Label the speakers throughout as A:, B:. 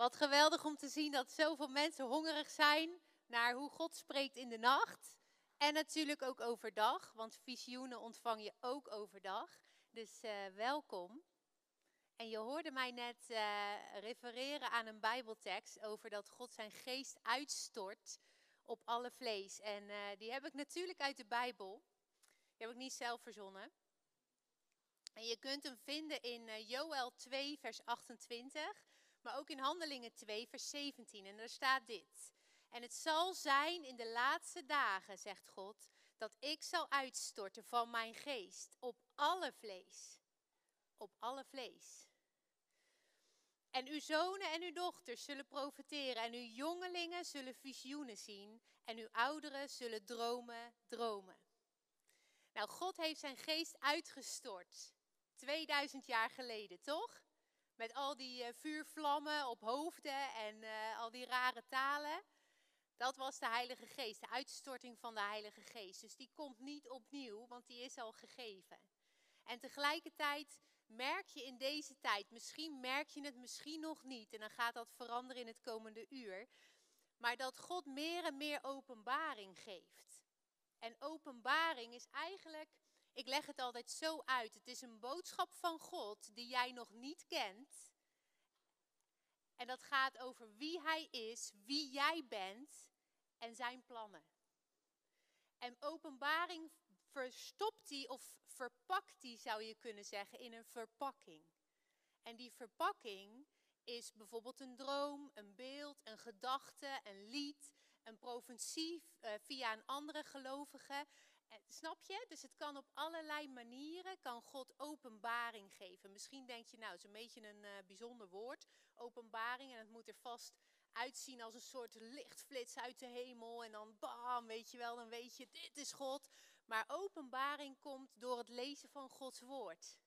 A: Wat geweldig om te zien dat zoveel mensen hongerig zijn naar hoe God spreekt in de nacht. En natuurlijk ook overdag, want visioenen ontvang je ook overdag. Dus uh, welkom. En je hoorde mij net uh, refereren aan een Bijbeltekst over dat God zijn geest uitstort op alle vlees. En uh, die heb ik natuurlijk uit de Bijbel. Die heb ik niet zelf verzonnen. En je kunt hem vinden in Joel 2, vers 28. Maar ook in Handelingen 2, vers 17. En daar staat dit. En het zal zijn in de laatste dagen, zegt God, dat ik zal uitstorten van mijn geest op alle vlees. Op alle vlees. En uw zonen en uw dochters zullen profeteren en uw jongelingen zullen visioenen zien en uw ouderen zullen dromen, dromen. Nou, God heeft zijn geest uitgestort 2000 jaar geleden, toch? Met al die uh, vuurvlammen op hoofden en uh, al die rare talen. Dat was de Heilige Geest, de uitstorting van de Heilige Geest. Dus die komt niet opnieuw, want die is al gegeven. En tegelijkertijd merk je in deze tijd, misschien merk je het misschien nog niet, en dan gaat dat veranderen in het komende uur, maar dat God meer en meer openbaring geeft. En openbaring is eigenlijk ik leg het altijd zo uit. Het is een boodschap van God die jij nog niet kent. En dat gaat over wie Hij is, wie jij bent en zijn plannen. En openbaring verstopt die of verpakt die, zou je kunnen zeggen, in een verpakking. En die verpakking is bijvoorbeeld een droom, een beeld, een gedachte, een lied, een profetie uh, via een andere gelovige. Snap je? Dus het kan op allerlei manieren, kan God openbaring geven. Misschien denk je, nou, het is een beetje een uh, bijzonder woord, openbaring. En het moet er vast uitzien als een soort lichtflits uit de hemel. En dan bam, weet je wel, dan weet je, dit is God. Maar openbaring komt door het lezen van Gods woord.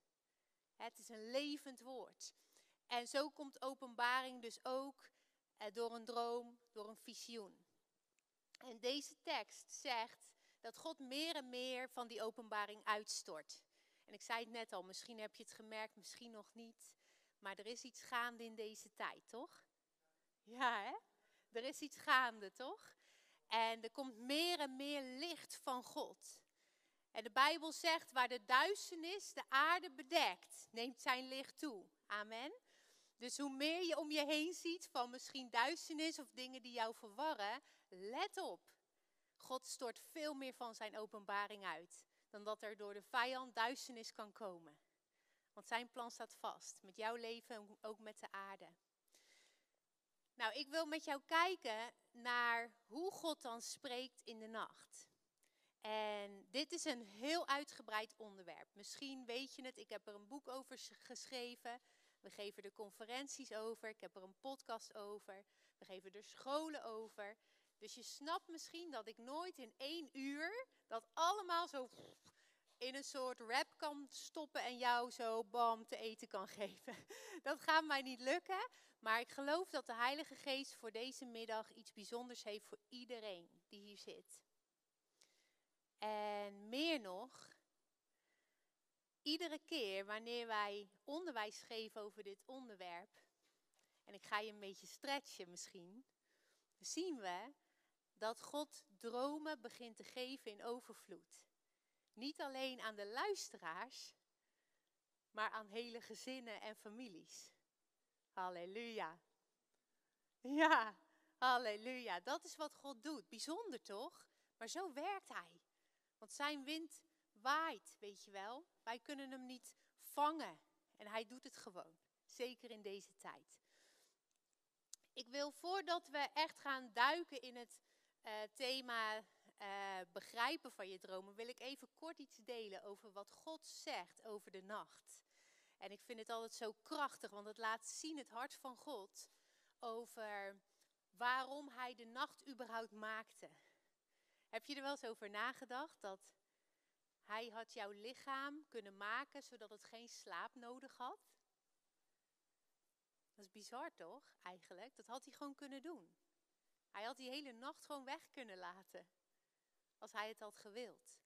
A: Het is een levend woord. En zo komt openbaring dus ook eh, door een droom, door een visioen. En deze tekst zegt dat God meer en meer van die openbaring uitstort. En ik zei het net al, misschien heb je het gemerkt, misschien nog niet. Maar er is iets gaande in deze tijd, toch? Ja, hè? Er is iets gaande, toch? En er komt meer en meer licht van God. En de Bijbel zegt, waar de duisternis de aarde bedekt, neemt zijn licht toe. Amen. Dus hoe meer je om je heen ziet van misschien duisternis of dingen die jou verwarren, let op. God stort veel meer van zijn openbaring uit dan dat er door de vijand duisternis kan komen. Want zijn plan staat vast, met jouw leven en ook met de aarde. Nou, ik wil met jou kijken naar hoe God dan spreekt in de nacht. En dit is een heel uitgebreid onderwerp. Misschien weet je het, ik heb er een boek over geschreven. We geven er conferenties over, ik heb er een podcast over. We geven er scholen over. Dus je snapt misschien dat ik nooit in één uur dat allemaal zo in een soort rap kan stoppen en jou zo bam te eten kan geven. Dat gaat mij niet lukken, maar ik geloof dat de Heilige Geest voor deze middag iets bijzonders heeft voor iedereen die hier zit. En meer nog, iedere keer wanneer wij onderwijs geven over dit onderwerp, en ik ga je een beetje stretchen misschien, zien we dat God dromen begint te geven in overvloed. Niet alleen aan de luisteraars, maar aan hele gezinnen en families. Halleluja. Ja, halleluja. Dat is wat God doet. Bijzonder toch? Maar zo werkt Hij. Want zijn wind waait, weet je wel. Wij kunnen hem niet vangen. En Hij doet het gewoon. Zeker in deze tijd. Ik wil voordat we echt gaan duiken in het uh, thema uh, begrijpen van je dromen, wil ik even kort iets delen over wat God zegt over de nacht. En ik vind het altijd zo krachtig, want het laat zien het hart van God over waarom Hij de nacht überhaupt maakte. Heb je er wel eens over nagedacht dat Hij had jouw lichaam kunnen maken zodat het geen slaap nodig had? Dat is bizar toch, eigenlijk? Dat had hij gewoon kunnen doen. Hij had die hele nacht gewoon weg kunnen laten. Als hij het had gewild.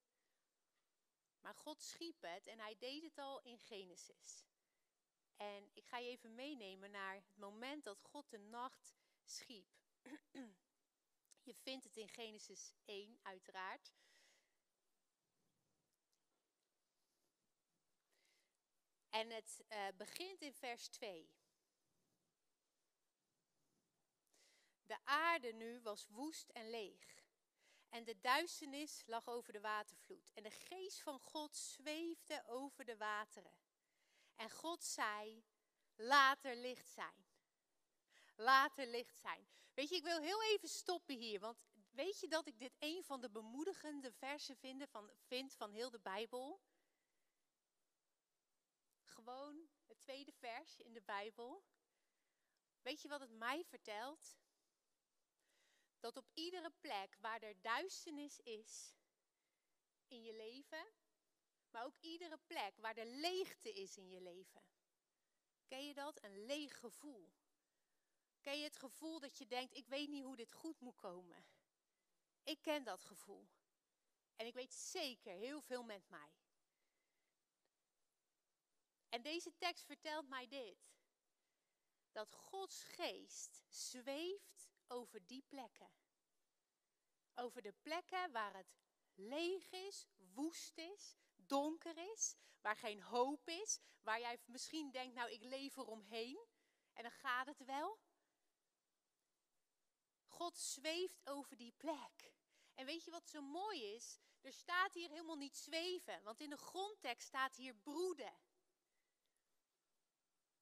A: Maar God schiep het en hij deed het al in Genesis. En ik ga je even meenemen naar het moment dat God de nacht schiep. Je vindt het in Genesis 1, uiteraard. En het uh, begint in vers 2. De aarde nu was woest en leeg. En de duisternis lag over de watervloed. En de geest van God zweefde over de wateren. En God zei: Laat er licht zijn. Laat er licht zijn. Weet je, ik wil heel even stoppen hier. Want weet je dat ik dit een van de bemoedigende versen vind van, vind van heel de Bijbel? Gewoon het tweede vers in de Bijbel. Weet je wat het mij vertelt? Dat op iedere plek waar er duisternis is in je leven, maar ook iedere plek waar er leegte is in je leven. Ken je dat? Een leeg gevoel. Ken je het gevoel dat je denkt, ik weet niet hoe dit goed moet komen? Ik ken dat gevoel. En ik weet zeker heel veel met mij. En deze tekst vertelt mij dit. Dat Gods geest zweeft over die plekken. Over de plekken waar het leeg is, woest is, donker is, waar geen hoop is, waar jij misschien denkt, nou ik leef eromheen en dan gaat het wel. God zweeft over die plek. En weet je wat zo mooi is? Er staat hier helemaal niet zweven, want in de grondtekst staat hier broeden.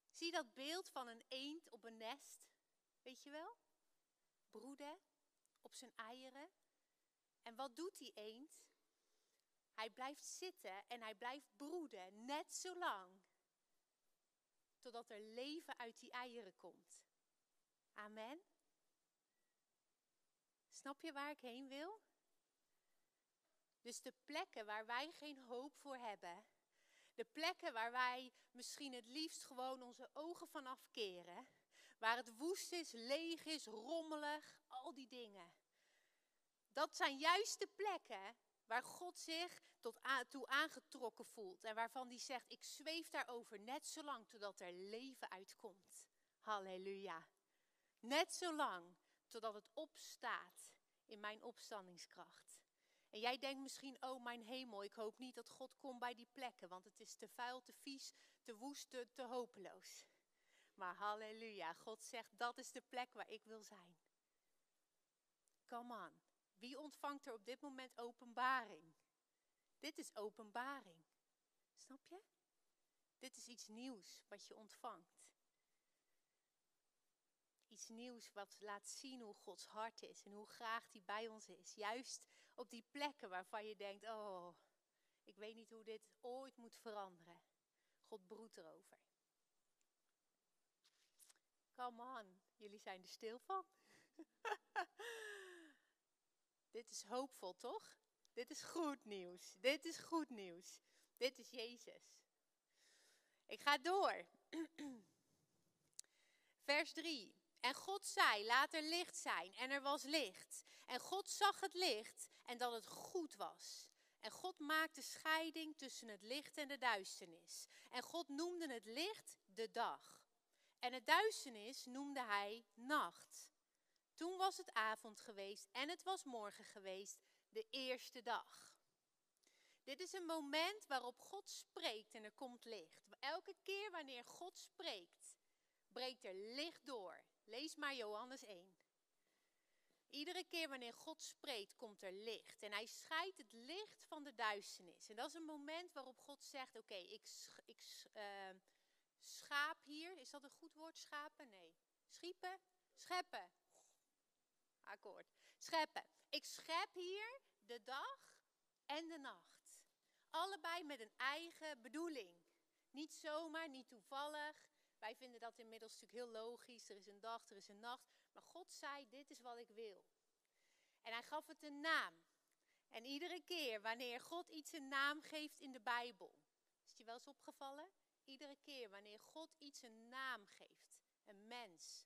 A: Zie dat beeld van een eend op een nest? Weet je wel? Broeden op zijn eieren. En wat doet die eend? Hij blijft zitten en hij blijft broeden, net zo lang, totdat er leven uit die eieren komt. Amen. Snap je waar ik heen wil? Dus de plekken waar wij geen hoop voor hebben, de plekken waar wij misschien het liefst gewoon onze ogen van afkeren, waar het woest is, leeg is, rommelig, al die dingen. Dat zijn juist de plekken waar God zich tot toe aangetrokken voelt en waarvan hij zegt, ik zweef daarover net zo lang totdat er leven uitkomt. Halleluja. Net zo lang totdat het opstaat in mijn opstandingskracht. En jij denkt misschien, oh mijn hemel, ik hoop niet dat God komt bij die plekken, want het is te vuil, te vies, te woest, te hopeloos. Maar halleluja, God zegt, dat is de plek waar ik wil zijn. Come on. Wie ontvangt er op dit moment openbaring? Dit is openbaring. Snap je? Dit is iets nieuws wat je ontvangt. Iets nieuws wat laat zien hoe Gods hart is en hoe graag hij bij ons is. Juist op die plekken waarvan je denkt, oh, ik weet niet hoe dit ooit moet veranderen. God broedt erover. Come on, jullie zijn er stil van. Dit is hoopvol, toch? Dit is goed nieuws. Dit is goed nieuws. Dit is Jezus. Ik ga door. Vers 3. En God zei, laat er licht zijn. En er was licht. En God zag het licht en dat het goed was. En God maakte scheiding tussen het licht en de duisternis. En God noemde het licht de dag. En het duisternis noemde hij nacht. Toen was het avond geweest en het was morgen geweest, de eerste dag. Dit is een moment waarop God spreekt en er komt licht. Elke keer wanneer God spreekt, breekt er licht door. Lees maar Johannes 1. Iedere keer wanneer God spreekt, komt er licht. En hij scheidt het licht van de duisternis. En dat is een moment waarop God zegt: Oké, ik, ik uh, schaap hier. Is dat een goed woord, schapen? Nee. Schiepen? Scheppen akkoord. Scheppen. Ik schep hier de dag en de nacht. Allebei met een eigen bedoeling. Niet zomaar, niet toevallig. Wij vinden dat inmiddels natuurlijk heel logisch. Er is een dag, er is een nacht. Maar God zei, dit is wat ik wil. En hij gaf het een naam. En iedere keer wanneer God iets een naam geeft in de Bijbel. Is het je wel eens opgevallen? Iedere keer wanneer God iets een naam geeft, een mens,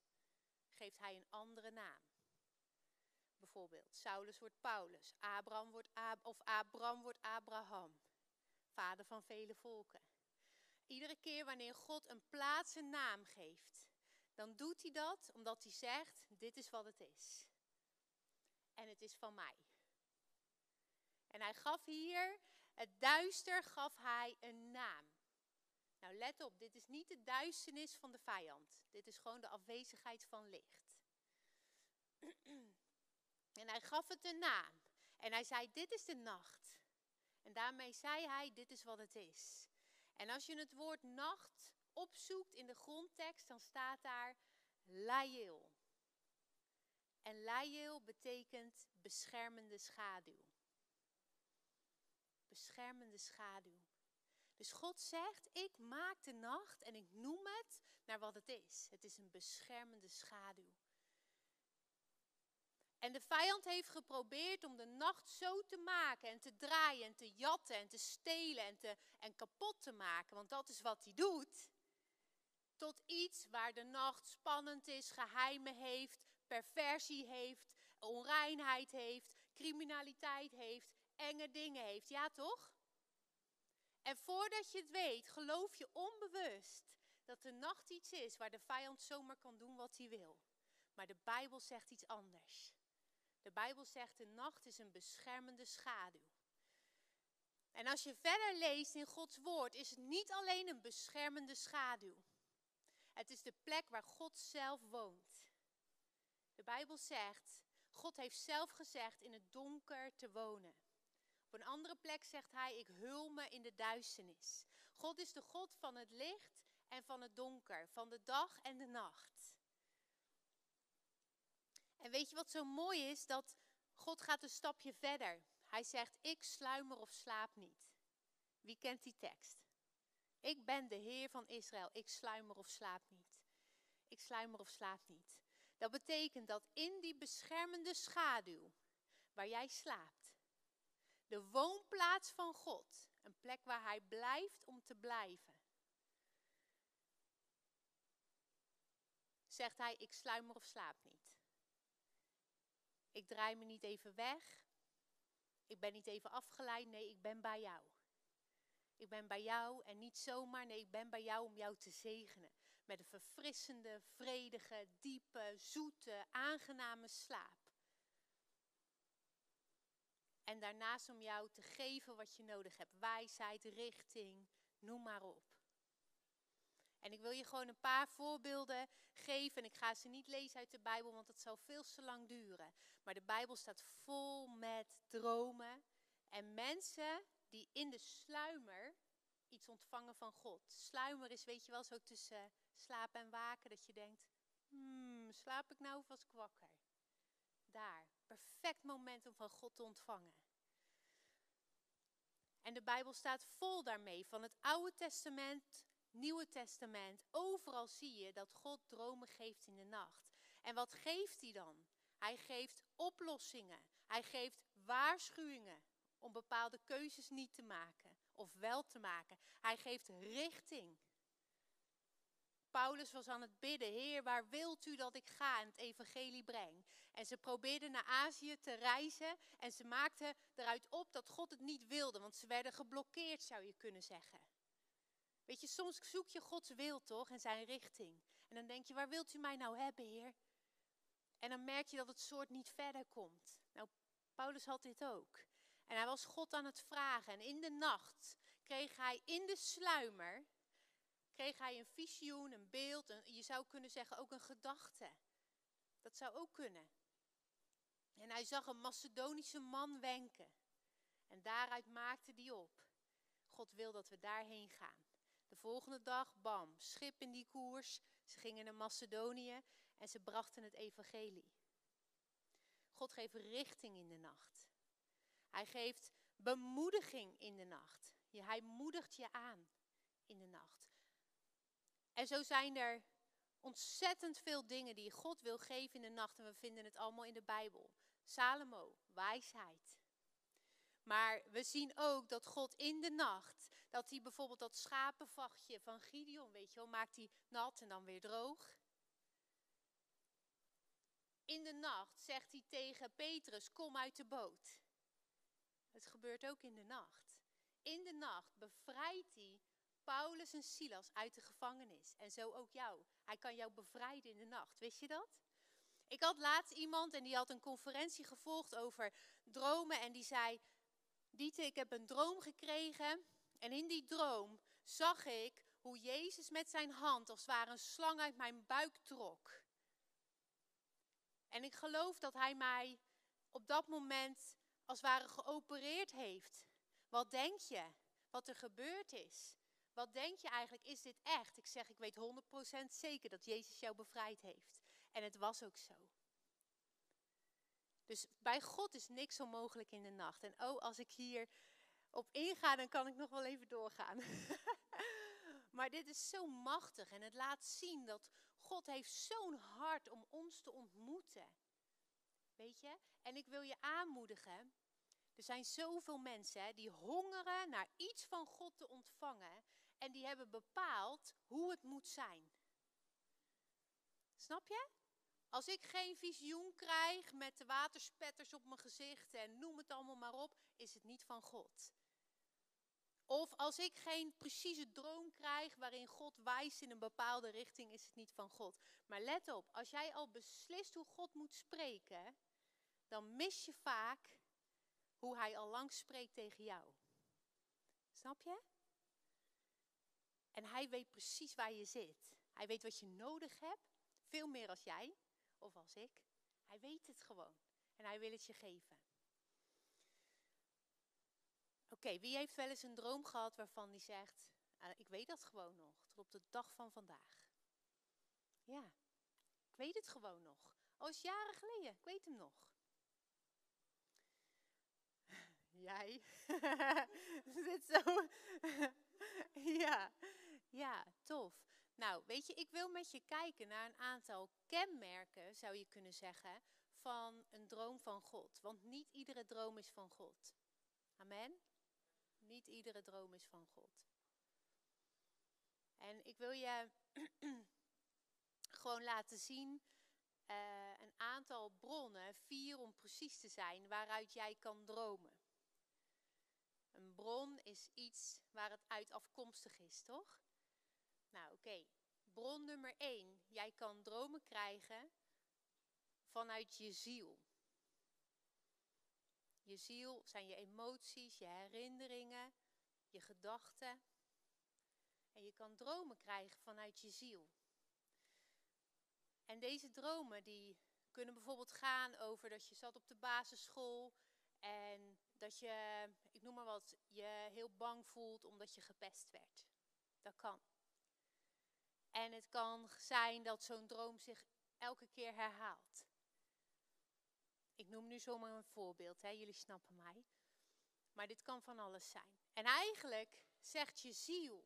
A: geeft hij een andere naam bijvoorbeeld. Saulus wordt Paulus. Abraham wordt Ab of Abraham wordt Abraham. Vader van vele volken. iedere keer wanneer God een plaats een naam geeft, dan doet hij dat omdat hij zegt: Dit is wat het is. En het is van mij. En hij gaf hier, het duister gaf hij een naam. Nou, let op, dit is niet de duisternis van de vijand. Dit is gewoon de afwezigheid van licht. En hij gaf het een naam. En hij zei: Dit is de nacht. En daarmee zei hij: Dit is wat het is. En als je het woord nacht opzoekt in de grondtekst, dan staat daar Lail. En Lail betekent beschermende schaduw. Beschermende schaduw. Dus God zegt, ik maak de nacht en ik noem het naar wat het is. Het is een beschermende schaduw. En de vijand heeft geprobeerd om de nacht zo te maken en te draaien en te jatten en te stelen en, te, en kapot te maken. Want dat is wat hij doet. Tot iets waar de nacht spannend is, geheimen heeft, perversie heeft, onreinheid heeft, criminaliteit heeft, enge dingen heeft. Ja toch? En voordat je het weet, geloof je onbewust dat de nacht iets is waar de vijand zomaar kan doen wat hij wil. Maar de Bijbel zegt iets anders. De Bijbel zegt de nacht is een beschermende schaduw. En als je verder leest in Gods woord, is het niet alleen een beschermende schaduw. Het is de plek waar God zelf woont. De Bijbel zegt, God heeft zelf gezegd in het donker te wonen. Op een andere plek zegt hij, ik hul me in de duisternis. God is de God van het licht en van het donker, van de dag en de nacht. En weet je wat zo mooi is? Dat God gaat een stapje verder. Hij zegt, ik sluimer of slaap niet. Wie kent die tekst? Ik ben de Heer van Israël. Ik sluimer of slaap niet. Ik sluimer of slaap niet. Dat betekent dat in die beschermende schaduw waar jij slaapt, de woonplaats van God, een plek waar Hij blijft om te blijven, zegt Hij, ik sluimer of slaap niet. Ik draai me niet even weg. Ik ben niet even afgeleid. Nee, ik ben bij jou. Ik ben bij jou en niet zomaar. Nee, ik ben bij jou om jou te zegenen. Met een verfrissende, vredige, diepe, zoete, aangename slaap. En daarnaast om jou te geven wat je nodig hebt. Wijsheid, richting, noem maar op. En ik wil je gewoon een paar voorbeelden geven. En ik ga ze niet lezen uit de Bijbel, want dat zou veel te lang duren. Maar de Bijbel staat vol met dromen. En mensen die in de sluimer iets ontvangen van God. Sluimer is, weet je wel, zo tussen slapen en waken. Dat je denkt, hmm, slaap ik nou of was ik wakker? Daar, perfect moment om van God te ontvangen. En de Bijbel staat vol daarmee, van het Oude Testament Nieuwe Testament, overal zie je dat God dromen geeft in de nacht. En wat geeft hij dan? Hij geeft oplossingen. Hij geeft waarschuwingen om bepaalde keuzes niet te maken of wel te maken. Hij geeft richting. Paulus was aan het bidden, Heer, waar wilt u dat ik ga en het evangelie breng? En ze probeerden naar Azië te reizen en ze maakten eruit op dat God het niet wilde, want ze werden geblokkeerd, zou je kunnen zeggen. Weet je, soms zoek je Gods wil toch en zijn richting. En dan denk je, waar wilt u mij nou hebben, Heer? En dan merk je dat het soort niet verder komt. Nou, Paulus had dit ook. En hij was God aan het vragen. En in de nacht kreeg hij in de sluimer, kreeg hij een visioen, een beeld, je zou kunnen zeggen ook een gedachte. Dat zou ook kunnen. En hij zag een Macedonische man wenken. En daaruit maakte hij op. God wil dat we daarheen gaan. De volgende dag, bam, schip in die koers. Ze gingen naar Macedonië en ze brachten het evangelie. God geeft richting in de nacht. Hij geeft bemoediging in de nacht. Hij moedigt je aan in de nacht. En zo zijn er ontzettend veel dingen die God wil geven in de nacht. En we vinden het allemaal in de Bijbel. Salomo, wijsheid. Maar we zien ook dat God in de nacht dat hij bijvoorbeeld dat schapenvachtje van Gideon, weet je wel, maakt hij nat en dan weer droog. In de nacht zegt hij tegen Petrus, kom uit de boot. Het gebeurt ook in de nacht. In de nacht bevrijdt hij Paulus en Silas uit de gevangenis. En zo ook jou. Hij kan jou bevrijden in de nacht. Wist je dat? Ik had laatst iemand en die had een conferentie gevolgd over dromen. En die zei: Diete, ik heb een droom gekregen. En in die droom zag ik hoe Jezus met zijn hand als het ware een slang uit mijn buik trok. En ik geloof dat hij mij op dat moment als het ware geopereerd heeft. Wat denk je? Wat er gebeurd is? Wat denk je eigenlijk? Is dit echt? Ik zeg, ik weet 100% zeker dat Jezus jou bevrijd heeft. En het was ook zo. Dus bij God is niks onmogelijk in de nacht. En oh, als ik hier op inga, dan kan ik nog wel even doorgaan. maar dit is zo machtig en het laat zien dat God heeft zo'n hart om ons te ontmoeten. Weet je? En ik wil je aanmoedigen. Er zijn zoveel mensen die hongeren naar iets van God te ontvangen. En die hebben bepaald hoe het moet zijn. Snap je? Als ik geen visioen krijg met de waterspetters op mijn gezicht en noem het allemaal maar op, is het niet van God. Of als ik geen precieze droom krijg waarin God wijst in een bepaalde richting, is het niet van God. Maar let op, als jij al beslist hoe God moet spreken, dan mis je vaak hoe hij al lang spreekt tegen jou. Snap je? En hij weet precies waar je zit. Hij weet wat je nodig hebt, veel meer als jij of als ik. Hij weet het gewoon en hij wil het je geven. Oké, wie heeft wel eens een droom gehad waarvan die zegt, ah, ik weet dat gewoon nog, tot op de dag van vandaag. Ja, ik weet het gewoon nog. Al is jaren geleden, ik weet hem nog. Jij zit zo. ja, ja, tof. Nou, weet je, ik wil met je kijken naar een aantal kenmerken, zou je kunnen zeggen, van een droom van God. Want niet iedere droom is van God. Amen? Niet iedere droom is van God. En ik wil je gewoon laten zien uh, een aantal bronnen, vier om precies te zijn, waaruit jij kan dromen. Een bron is iets waar het uit afkomstig is, toch? Nou, oké. Bron nummer één. Jij kan dromen krijgen vanuit je ziel. Je ziel zijn je emoties, je herinneringen, je gedachten. En je kan dromen krijgen vanuit je ziel. En deze dromen die kunnen bijvoorbeeld gaan over dat je zat op de basisschool en dat je, ik noem maar wat, je heel bang voelt omdat je gepest werd. Dat kan. En het kan zijn dat zo'n droom zich elke keer herhaalt. Ik noem nu zomaar een voorbeeld, hè? jullie snappen mij. Maar dit kan van alles zijn. En eigenlijk zegt je ziel,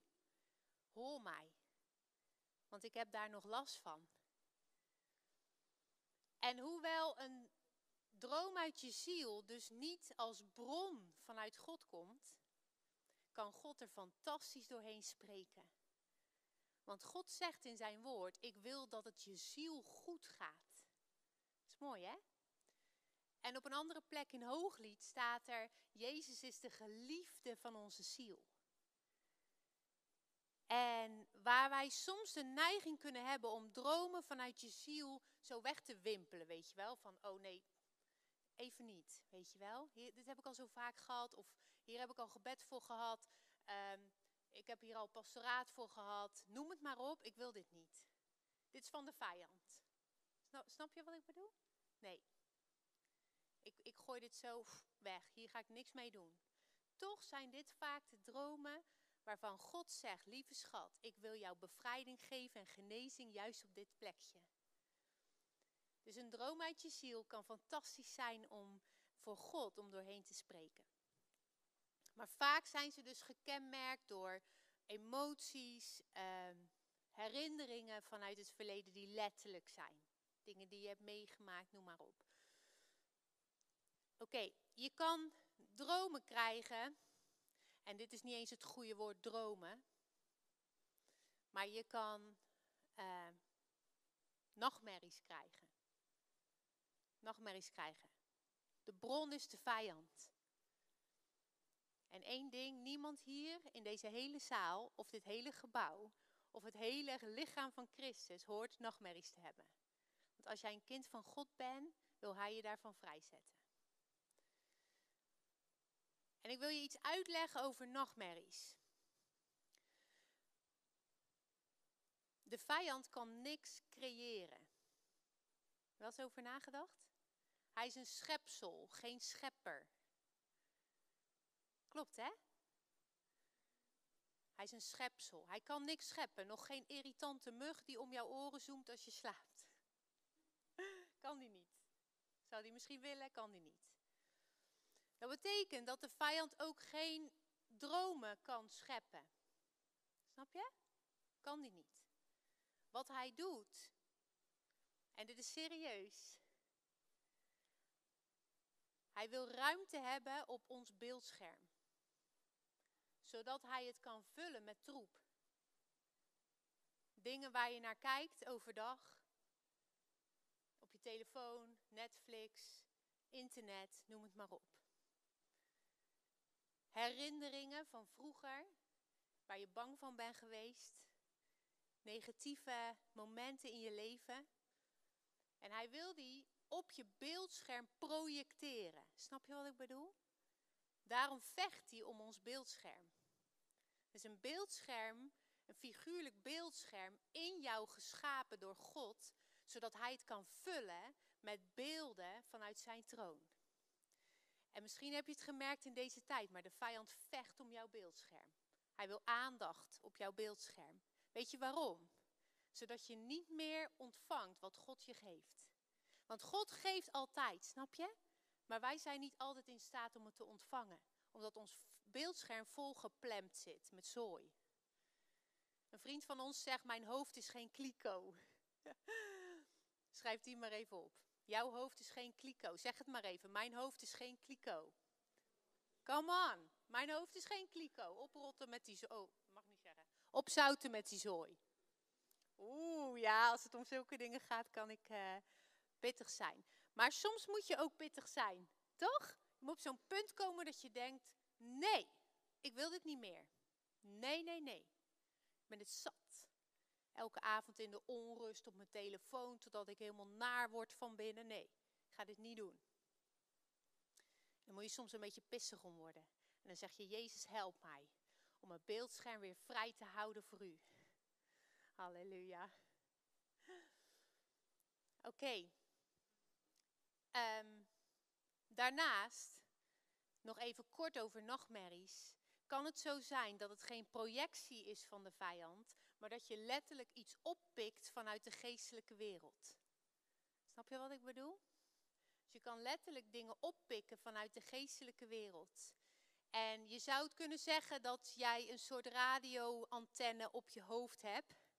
A: hoor mij, want ik heb daar nog last van. En hoewel een droom uit je ziel dus niet als bron vanuit God komt, kan God er fantastisch doorheen spreken. Want God zegt in zijn woord, ik wil dat het je ziel goed gaat. Dat is mooi hè? En op een andere plek in Hooglied staat er, Jezus is de geliefde van onze ziel. En waar wij soms de neiging kunnen hebben om dromen vanuit je ziel zo weg te wimpelen, weet je wel? Van, oh nee, even niet, weet je wel? Hier, dit heb ik al zo vaak gehad, of hier heb ik al gebed voor gehad. Um, ik heb hier al pastoraat voor gehad. Noem het maar op, ik wil dit niet. Dit is van de vijand. Snap, je wat ik bedoel? Nee. Ik, ik gooi dit zo weg. Hier ga ik niks mee doen. Toch zijn dit vaak de dromen waarvan God zegt: Lieve schat, ik wil jou bevrijding geven en genezing juist op dit plekje. Dus een droom uit je ziel kan fantastisch zijn om voor God om doorheen te spreken. Maar vaak zijn ze dus gekenmerkt door emoties, ehm, herinneringen vanuit het verleden die letterlijk zijn. Dingen die je hebt meegemaakt, noem maar op. Oké, je kan dromen krijgen. En dit is niet eens het goede woord dromen. Maar je kan uh, nachtmerries krijgen. Nachtmerries krijgen. De bron is de vijand. En één ding, niemand hier in deze hele zaal of dit hele gebouw of het hele lichaam van Christus hoort nachtmerries te hebben. Want als jij een kind van God bent, wil Hij je daarvan vrijzetten. En ik wil je iets uitleggen over nachtmerries. De vijand kan niks creëren. Wel eens over nagedacht? Hij is een schepsel, geen schepper. Klopt, hè? Hij is een schepsel. Hij kan niks scheppen. Nog geen irritante mug die om jouw oren zoemt als je slaapt. kan die niet. Zou die misschien willen, kan die niet. Dat betekent dat de vijand ook geen dromen kan scheppen. Snap je? Kan die niet. Wat hij doet, en dit is serieus. Hij wil ruimte hebben op ons beeldscherm zodat hij het kan vullen met troep. Dingen waar je naar kijkt overdag, op je telefoon, Netflix, internet, noem het maar op. Herinneringen van vroeger, waar je bang van bent geweest, negatieve momenten in je leven. En hij wil die op je beeldscherm projecteren. Snap je wat ik bedoel? Daarom vecht hij om ons beeldscherm. Dus een beeldscherm, een figuurlijk beeldscherm in jou geschapen door God, zodat Hij het kan vullen met beelden vanuit zijn troon. En misschien heb je het gemerkt in deze tijd, maar de vijand vecht om jouw beeldscherm. Hij wil aandacht op jouw beeldscherm. Weet je waarom? Zodat je niet meer ontvangt wat God je geeft. Want God geeft altijd, snap je? Maar wij zijn niet altijd in staat om het te ontvangen, omdat ons beeldscherm volgeplemd zit met zooi. Een vriend van ons zegt: Mijn hoofd is geen kliko. Schrijf die maar even op. Jouw hoofd is geen kliko. Zeg het maar even. Mijn hoofd is geen kliko. Come on. Mijn hoofd is geen kliko. Oprotten met die zooi. Oh, mag niet zeggen. Opzouten met die zooi. Oeh, ja, als het om zulke dingen gaat, kan ik uh, pittig zijn. Maar soms moet je ook pittig zijn, toch? Je moet op zo'n punt komen dat je denkt: Nee, ik wil dit niet meer. Nee, nee, nee. Ik ben het zat. Elke avond in de onrust op mijn telefoon totdat ik helemaal naar word van binnen. Nee, ik ga dit niet doen. Dan moet je soms een beetje pissig om worden. En dan zeg je, Jezus, help mij om mijn beeldscherm weer vrij te houden voor u. Halleluja. Oké. Ehm, daarnaast nog even kort over nachtmerries. Kan het zo zijn dat het geen projectie is van de vijand, maar dat je letterlijk iets oppikt vanuit de geestelijke wereld? Snap je wat ik bedoel? Dus je kan letterlijk dingen oppikken vanuit de geestelijke wereld. En je zou het kunnen zeggen dat jij een soort radioantenne op je hoofd hebt.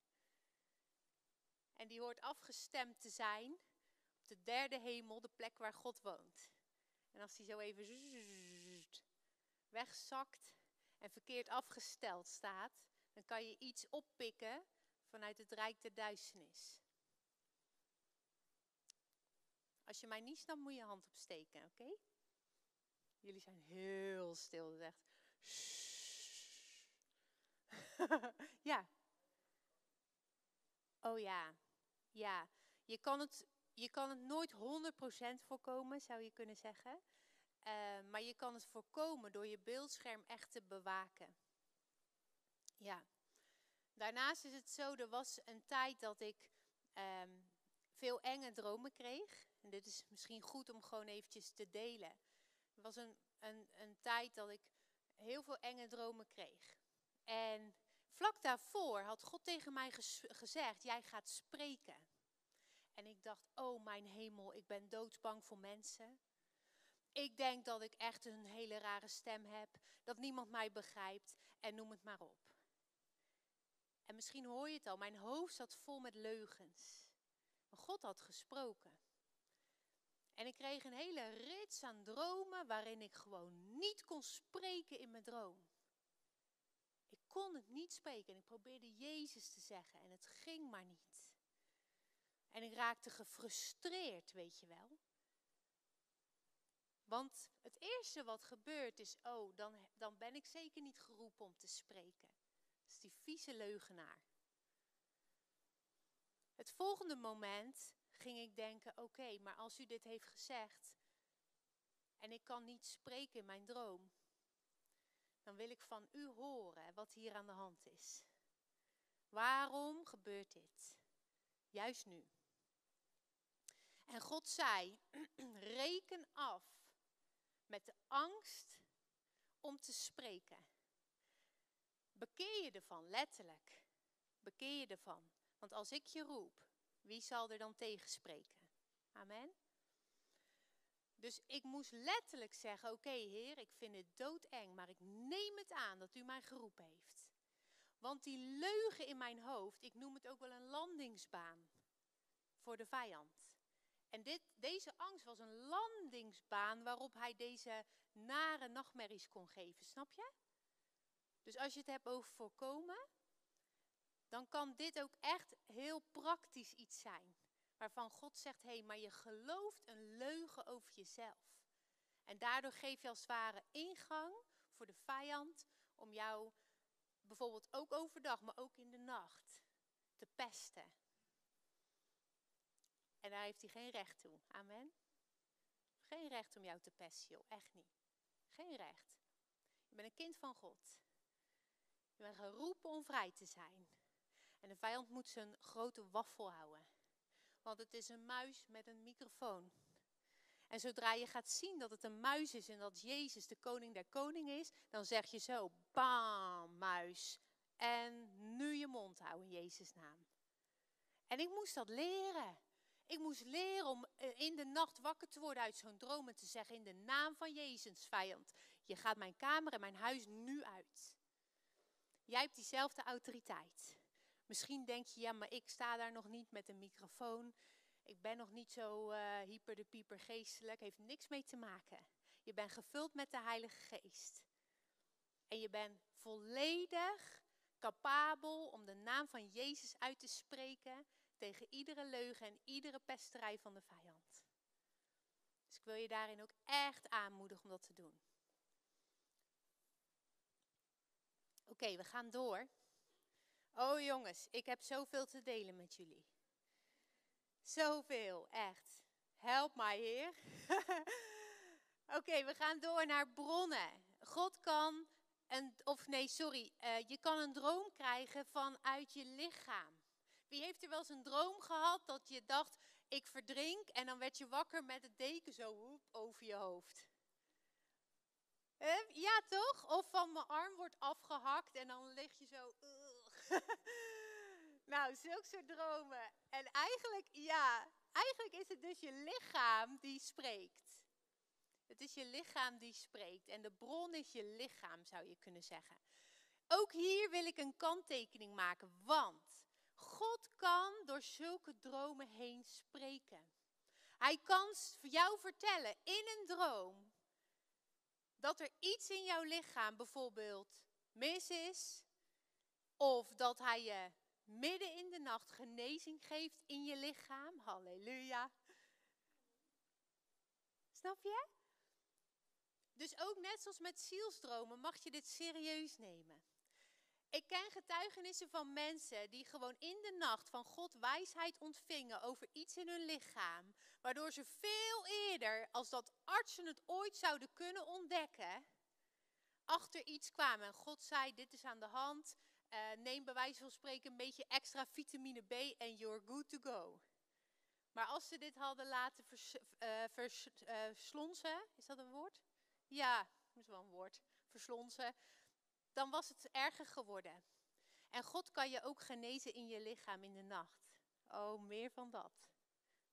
A: En die hoort afgestemd te zijn op de derde hemel, de plek waar God woont. En als die zo even wegzakt en verkeerd afgesteld staat, dan kan je iets oppikken vanuit het rijk der duisternis. Als je mij niet snapt, moet je hand opsteken, oké? Jullie zijn heel stil, echt. ja. Oh ja. Ja. Je kan het, je kan het nooit 100% voorkomen, zou je kunnen zeggen. Uh, maar je kan het voorkomen door je beeldscherm echt te bewaken. Ja. Daarnaast is het zo, er was een tijd dat ik um, veel enge dromen kreeg. En dit is misschien goed om gewoon eventjes te delen. Er was een, een, een tijd dat ik heel veel enge dromen kreeg. En vlak daarvoor had God tegen mij gezegd, jij gaat spreken. En ik dacht, oh mijn hemel, ik ben doodsbang voor mensen. Ik denk dat ik echt een hele rare stem heb, dat niemand mij begrijpt en noem het maar op. En misschien hoor je het al, mijn hoofd zat vol met leugens. Maar God had gesproken. En ik kreeg een hele rits aan dromen waarin ik gewoon niet kon spreken in mijn droom. Ik kon het niet spreken en ik probeerde Jezus te zeggen en het ging maar niet. En ik raakte gefrustreerd, weet je wel. Want het eerste wat gebeurt is, oh, dan, dan ben ik zeker niet geroepen om te spreken. Dat is die vieze leugenaar. Het volgende moment ging ik denken, oké, maar als u dit heeft gezegd en ik kan niet spreken in mijn droom, dan wil ik van u horen wat hier aan de hand is. Waarom gebeurt dit? Juist nu. En God zei: reken af met de angst om te spreken. Bekeer je ervan, letterlijk. Bekeer je ervan. Want als ik je roep, wie zal er dan tegenspreken? Amen. Dus ik moest letterlijk zeggen: Oké, Heer, ik vind het doodeng, maar ik neem het aan dat u mij geroepen heeft. Want die leugen in mijn hoofd, ik noem het ook wel een landingsbaan voor de vijand. En dit, deze angst was een landingsbaan waarop hij deze nare nachtmerries kon geven, snap je? Dus als je het hebt over voorkomen, dan kan dit ook echt heel praktisch iets zijn. Waarvan God zegt, hé, hey, maar je gelooft een leugen over jezelf. En daardoor geef je als het ware ingang voor de vijand om jou bijvoorbeeld ook overdag, maar ook in de nacht te pesten. En daar heeft hij geen recht toe. Amen. Geen recht om jou te pesten, joh. Echt niet. Geen recht. Je bent een kind van God. Je bent geroepen om vrij te zijn. En de vijand moet zijn grote waffel houden. Want het is een muis met een microfoon. En zodra je gaat zien dat het een muis is en dat Jezus de koning der koningen is, dan zeg je zo, bam, muis. En nu je mond houden in Jezus' naam. En ik moest dat leren. Ik moest leren om eh, in de nacht wakker te worden uit zo'n droom en te zeggen in de naam van Jezus, vijand, je gaat mijn kamer en mijn huis nu uit. Jij hebt diezelfde autoriteit. Misschien denk je, ja, maar ik sta daar nog niet met een microfoon. Ik ben nog niet zo uh, hyper de pieper geestelijk. Heeft niks mee te maken. Je bent gevuld met de Heilige Geest. En je bent volledig capabel om de naam van Jezus uit te spreken tegen iedere leugen en iedere pesterij van de vijand. Dus ik wil je daarin ook echt aanmoedigen om dat te doen. Oké, we gaan door. Oh jongens, ik heb zoveel te delen met jullie. Zoveel, echt. Help mij, Heer. Oké, we gaan door naar bronnen. God kan, een, of nee, sorry, uh, je kan een droom krijgen vanuit je lichaam. Wie heeft er wel eens een droom gehad dat je dacht, ik verdrink en dan werd je wakker met het deken zo over je hoofd? Ja, toch? Of van mijn arm wordt afgehakt en dan lig je zo. nou, zulke soort dromen. En eigenlijk, ja, eigenlijk is het dus je lichaam die spreekt. Het is je lichaam die spreekt. En de bron is je lichaam, zou je kunnen zeggen. Ook hier wil ik een kanttekening maken, want God kan door zulke dromen heen spreken. Hij kan jou vertellen in een droom dat er iets in jouw lichaam bijvoorbeeld mis is, of dat hij je midden in de nacht genezing geeft in je lichaam. Halleluja. Snap je? Dus ook net zoals met zielsdromen mag je dit serieus nemen. Ik ken getuigenissen van mensen die gewoon in de nacht van God wijsheid ontvingen over iets in hun lichaam, waardoor ze veel eerder, als dat artsen het ooit zouden kunnen ontdekken, achter iets kwamen. En God zei, dit is aan de hand, uh, neem bij wijze van spreken een beetje extra vitamine B en you're good to go. Maar als ze dit hadden laten verslonsen, uh, uh, is dat een woord? Ja, dat is wel een woord, verslonsen dan was het erger geworden. En God kan je ook genezen in je lichaam in de nacht. Oh, meer van dat.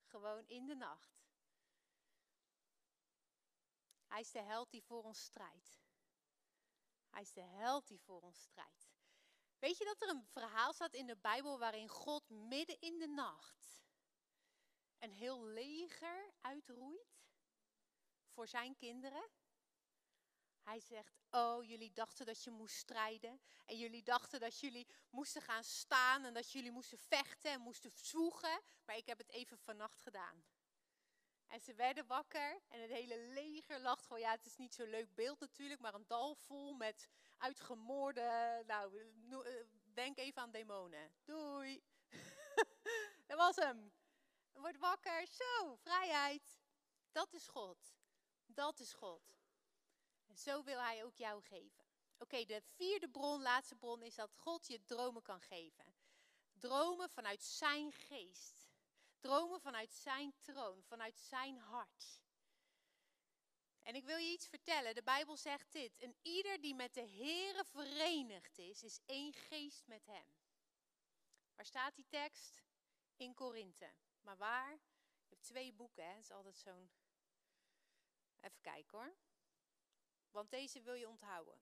A: Gewoon in de nacht. Hij is de held die voor ons strijdt. Hij is de held die voor ons strijdt. Weet je dat er een verhaal staat in de Bijbel waarin God midden in de nacht een heel leger uitroeit voor zijn kinderen? Hij zegt, oh, jullie dachten dat je moest strijden. En jullie dachten dat jullie moesten gaan staan en dat jullie moesten vechten en moesten zwoegen. Maar ik heb het even vannacht gedaan. En ze werden wakker en het hele leger lacht gewoon. Ja, het is niet zo'n leuk beeld natuurlijk, maar een dal vol met uitgemoorde. Nou, eh, denk even aan demonen. Doei. dat was hem. Word wakker. Zo, vrijheid. Dat is God. Dat is God. En zo wil hij ook jou geven. Oké, de vierde bron, laatste bron, is dat God je dromen kan geven. Dromen vanuit zijn geest. Dromen vanuit zijn troon, vanuit zijn hart. En ik wil je iets vertellen. De Bijbel zegt dit. En ieder die met de Here verenigd is, is één geest met hem. Waar staat die tekst? In Korinthe. Maar waar? Je hebt twee boeken, hè? Dat is altijd zo'n... Even kijken hoor. Want deze wil je onthouden.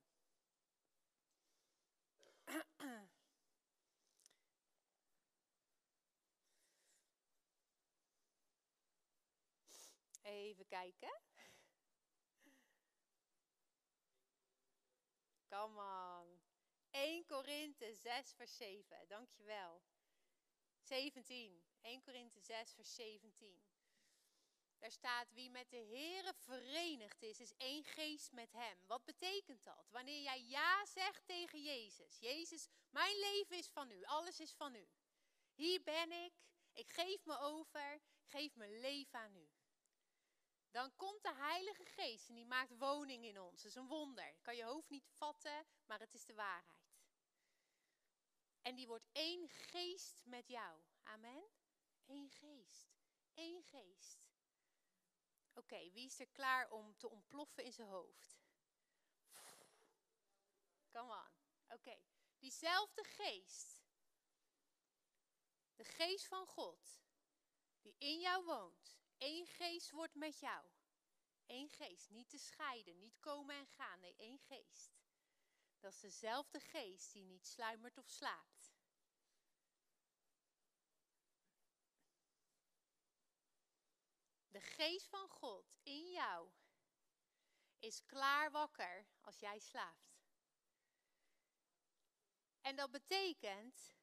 A: Even kijken. Come on. 1 Korinthe 6 vers 7. Dankjewel. 17. 1 Korinthe 6 vers 17. Daar staat, wie met de Here verenigd is, is één geest met hem. Wat betekent dat? Wanneer jij ja zegt tegen Jezus. Jezus, mijn leven is van u, alles is van u. Hier ben ik, ik geef me over, ik geef mijn leven aan u. Dan komt de Heilige Geest en die maakt woning in ons. Dat is een wonder. kan je hoofd niet vatten, maar het is de waarheid. En die wordt één geest met jou. Amen. Eén geest. Eén geest. Oké, wie is er klaar om te ontploffen in zijn hoofd? Come on. Oké, diezelfde geest. De geest van God, die in jou woont. Eén geest wordt met jou. Eén geest, niet te scheiden, niet komen en gaan. Nee, één geest. Dat is dezelfde geest die niet sluimert of slaapt. De geest van God in jou is klaar wakker als jij slaapt. En dat betekent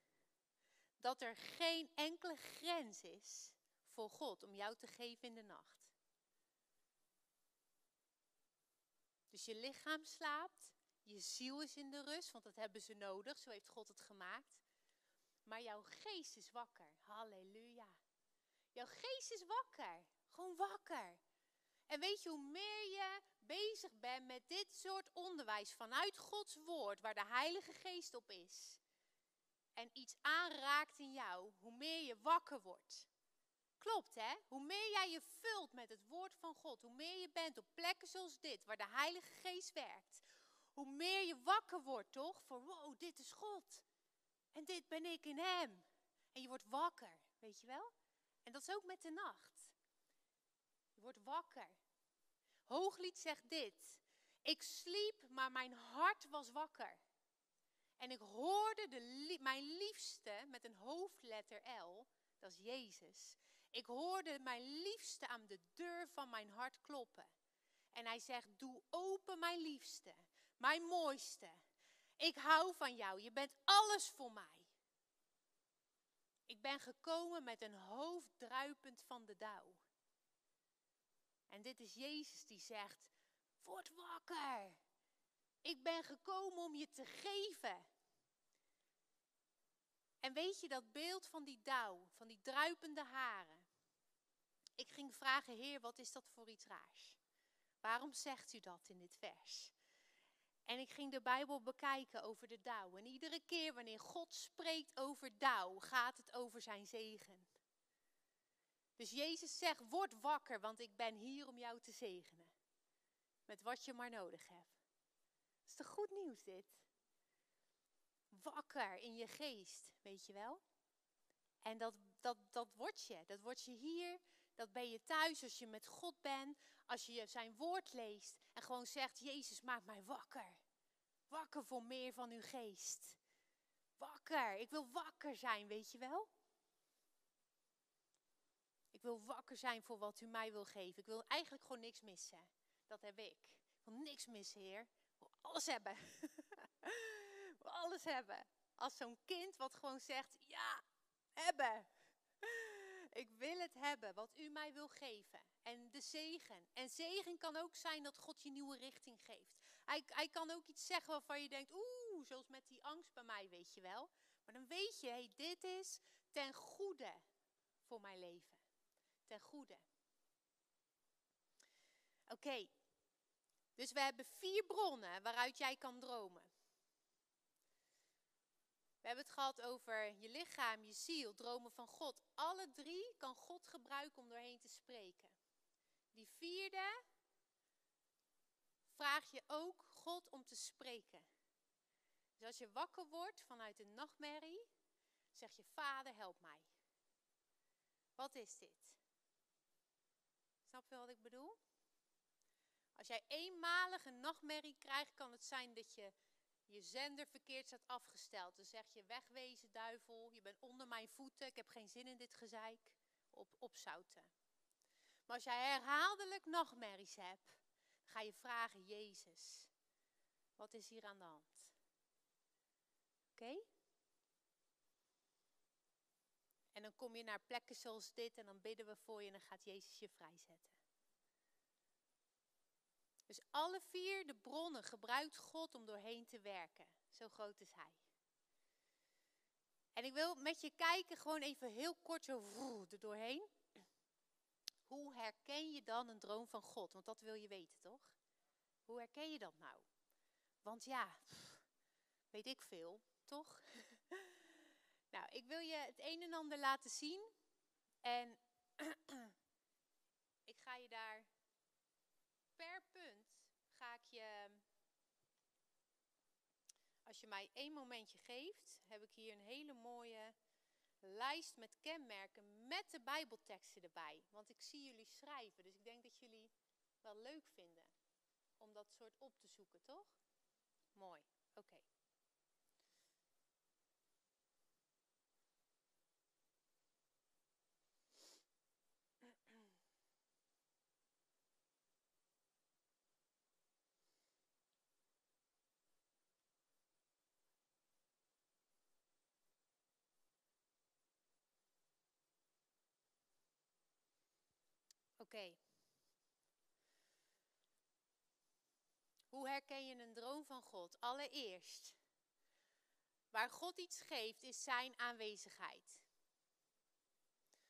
A: dat er geen enkele grens is voor God om jou te geven in de nacht. Dus je lichaam slaapt, je ziel is in de rust, want dat hebben ze nodig, zo heeft God het gemaakt. Maar jouw geest is wakker. Halleluja. Jouw geest is wakker. Gewoon wakker. En weet je, hoe meer je bezig bent met dit soort onderwijs vanuit Gods woord, waar de Heilige Geest op is, en iets aanraakt in jou, hoe meer je wakker wordt. Klopt hè? Hoe meer jij je vult met het woord van God, hoe meer je bent op plekken zoals dit, waar de Heilige Geest werkt, hoe meer je wakker wordt toch? Voor wow, dit is God. En dit ben ik in Hem. En je wordt wakker, weet je wel? En dat is ook met de nacht. Je wordt wakker. Hooglied zegt dit. Ik sliep, maar mijn hart was wakker. En ik hoorde de, mijn liefste met een hoofdletter L, dat is Jezus. Ik hoorde mijn liefste aan de deur van mijn hart kloppen. En hij zegt, doe open mijn liefste, mijn mooiste. Ik hou van jou, je bent alles voor mij. Ik ben gekomen met een hoofd druipend van de dauw. En dit is Jezus die zegt, word wakker. Ik ben gekomen om je te geven. En weet je dat beeld van die dauw, van die druipende haren. Ik ging vragen, Heer, wat is dat voor iets raars? Waarom zegt u dat in dit vers? En ik ging de Bijbel bekijken over de dauw. En iedere keer wanneer God spreekt over dauw, gaat het over zijn zegen. Dus Jezus zegt, word wakker, want ik ben hier om jou te zegenen. Met wat je maar nodig hebt. Dat is toch goed nieuws dit? Wakker in je geest, weet je wel? En dat, dat, dat word je. Dat word je hier, dat ben je thuis als je met God bent. Als je zijn woord leest en gewoon zegt, Jezus maak mij wakker. Wakker voor meer van uw geest. Wakker, ik wil wakker zijn, weet je wel? Wil wakker zijn voor wat u mij wil geven. Ik wil eigenlijk gewoon niks missen. Dat heb ik. Ik wil niks missen, Heer. Ik wil alles hebben. ik wil alles hebben. Als zo'n kind wat gewoon zegt, ja, hebben. Ik wil het hebben wat u mij wil geven. En de zegen. En zegen kan ook zijn dat God je nieuwe richting geeft. Hij, hij kan ook iets zeggen waarvan je denkt, oeh, zoals met die angst bij mij, weet je wel. Maar dan weet je, hey, dit is ten goede voor mijn leven. Ten goede. Oké, dus we hebben vier bronnen waaruit jij kan dromen. We hebben het gehad over je lichaam, je ziel, dromen van God. Alle drie kan God gebruiken om doorheen te spreken. Die vierde vraag je ook God om te spreken. Dus als je wakker wordt vanuit een nachtmerrie, zeg je: Vader, help mij. Wat is dit? Snap je wat ik bedoel? Als jij eenmalig een nachtmerrie krijgt, kan het zijn dat je je zender verkeerd staat afgesteld. Dan zeg je, wegwezen duivel, je bent onder mijn voeten, ik heb geen zin in dit gezeik, op, opzouten. Maar als jij herhaaldelijk nachtmerries hebt, ga je vragen, Jezus, wat is hier aan de hand? Oké? En dan kom je naar plekken zoals dit en dan bidden we voor je en dan gaat Jezus je vrijzetten. Dus alle vier de bronnen gebruikt God om doorheen te werken. Zo groot is Hij. En ik wil met je kijken, gewoon even heel kort zo er doorheen. Hoe herken je dan een droom van God? Want dat wil je weten, toch? Hoe herken je dat nou? Want ja, weet ik veel, toch? nou, ik wil je het een en ander laten zien. En ik ga je daar per punt ga ik je, als je mij één momentje geeft, heb ik hier een hele mooie lijst met kenmerken met de Bijbelteksten erbij. Want ik zie jullie schrijven, dus ik denk dat jullie wel leuk vinden om dat soort op te zoeken, toch? Mooi, oké. Hoe herken je een droom van God? Allereerst, waar God iets geeft, is zijn aanwezigheid.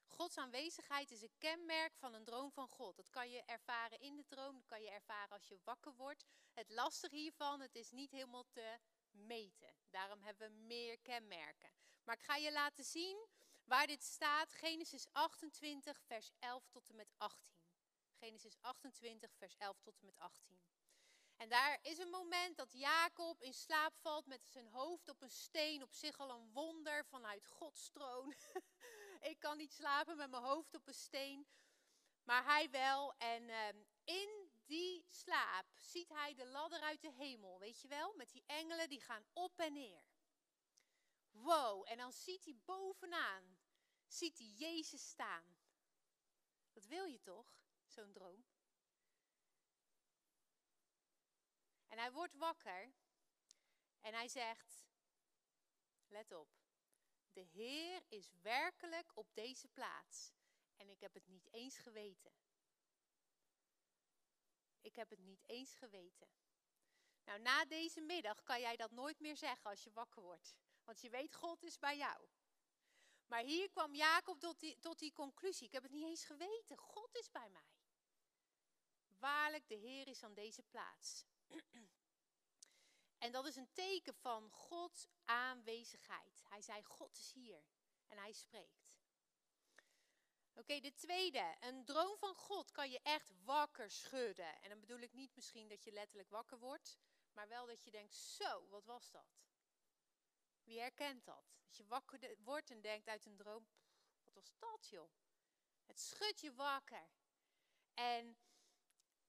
A: Gods aanwezigheid is een kenmerk van een droom van God. Dat kan je ervaren in de droom, dat kan je ervaren als je wakker wordt. Het lastige hiervan, het is niet helemaal te meten. Daarom hebben we meer kenmerken. Maar ik ga je laten zien Waar dit staat, Genesis 28, vers 11 tot en met 18. Genesis 28, vers 11 tot en met 18. En daar is een moment dat Jacob in slaap valt met zijn hoofd op een steen. Op zich al een wonder vanuit Gods troon. Ik kan niet slapen met mijn hoofd op een steen. Maar hij wel. En ehm, in die slaap ziet hij de ladder uit de hemel. Weet je wel? Met die engelen die gaan op en neer. Wow, en dan ziet hij bovenaan, ziet hij Jezus staan. Dat wil je toch, zo'n droom? En hij wordt wakker en hij zegt, let op, de Heer is werkelijk op deze plaats en ik heb het niet eens geweten. Ik heb het niet eens geweten. Nou, na deze middag kan jij dat nooit meer zeggen als je wakker wordt. Want je weet, God is bij jou. Maar hier kwam Jacob tot die, tot die conclusie. Ik heb het niet eens geweten. God is bij mij. Waarlijk, de Heer is aan deze plaats. En dat is een teken van Gods aanwezigheid. Hij zei, God is hier. En hij spreekt. Oké, de tweede. Een droom van God kan je echt wakker schudden. En dan bedoel ik niet misschien dat je letterlijk wakker wordt. Maar wel dat je denkt, zo, wat was dat? Wie herkent dat? Dat je wakker wordt en denkt uit een droom, wat was dat joh? Het schudt je wakker. En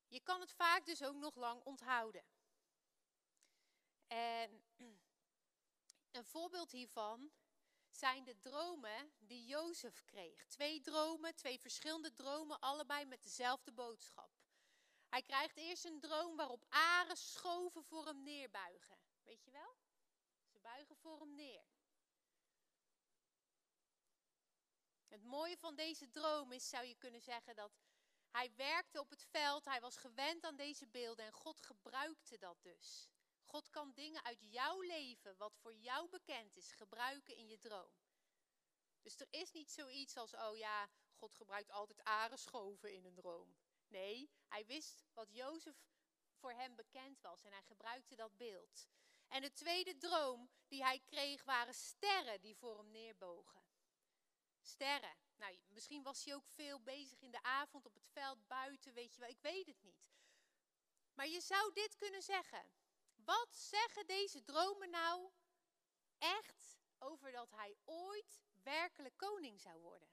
A: je kan het vaak dus ook nog lang onthouden. En een voorbeeld hiervan zijn de dromen die Jozef kreeg. Twee dromen, twee verschillende dromen, allebei met dezelfde boodschap. Hij krijgt eerst een droom waarop aren schoven voor hem neerbuigen. Weet je wel? buigen voor hem neer. Het mooie van deze droom is, zou je kunnen zeggen, dat hij werkte op het veld, hij was gewend aan deze beelden en God gebruikte dat dus. God kan dingen uit jouw leven, wat voor jou bekend is, gebruiken in je droom. Dus er is niet zoiets als, oh ja, God gebruikt altijd arenschoven in een droom. Nee, hij wist wat Jozef voor hem bekend was en hij gebruikte dat beeld. En de tweede droom die hij kreeg waren sterren die voor hem neerbogen. Sterren. Nou, misschien was hij ook veel bezig in de avond op het veld, buiten, weet je wel, ik weet het niet. Maar je zou dit kunnen zeggen. Wat zeggen deze dromen nou echt over dat hij ooit werkelijk koning zou worden?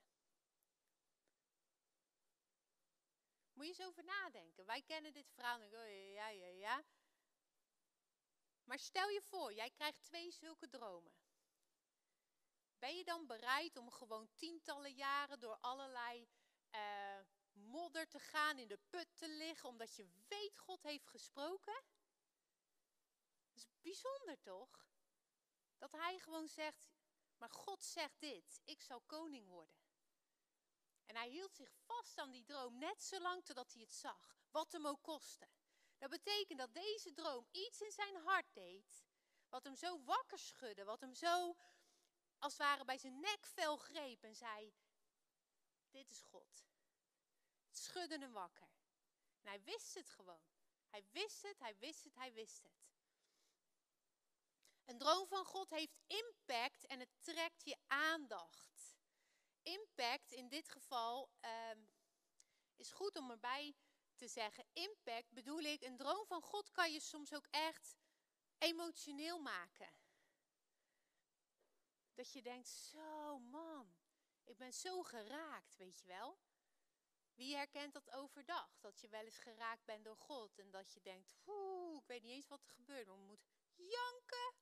A: Moet je eens over nadenken. Wij kennen dit verhaal oh, ja, ja, ja. Maar stel je voor, jij krijgt twee zulke dromen. Ben je dan bereid om gewoon tientallen jaren door allerlei uh, modder te gaan, in de put te liggen, omdat je weet God heeft gesproken? Dat is bijzonder toch? Dat hij gewoon zegt, maar God zegt dit, ik zal koning worden. En hij hield zich vast aan die droom net zolang totdat hij het zag, wat hem ook kostte. Dat betekent dat deze droom iets in zijn hart deed, wat hem zo wakker schudde, wat hem zo als het ware bij zijn nekvel greep en zei, dit is God. Het schudde hem wakker. Hij wist het gewoon. Hij wist het, hij wist het, hij wist het. Een droom van God heeft impact en het trekt je aandacht. Impact in dit geval um, is goed om erbij te zeggen. Impact bedoel ik, een droom van God kan je soms ook echt emotioneel maken. Dat je denkt, zo man, ik ben zo geraakt, weet je wel. Wie herkent dat overdag? Dat je wel eens geraakt bent door God en dat je denkt, oeh, ik weet niet eens wat er gebeurt, maar we moeten janken.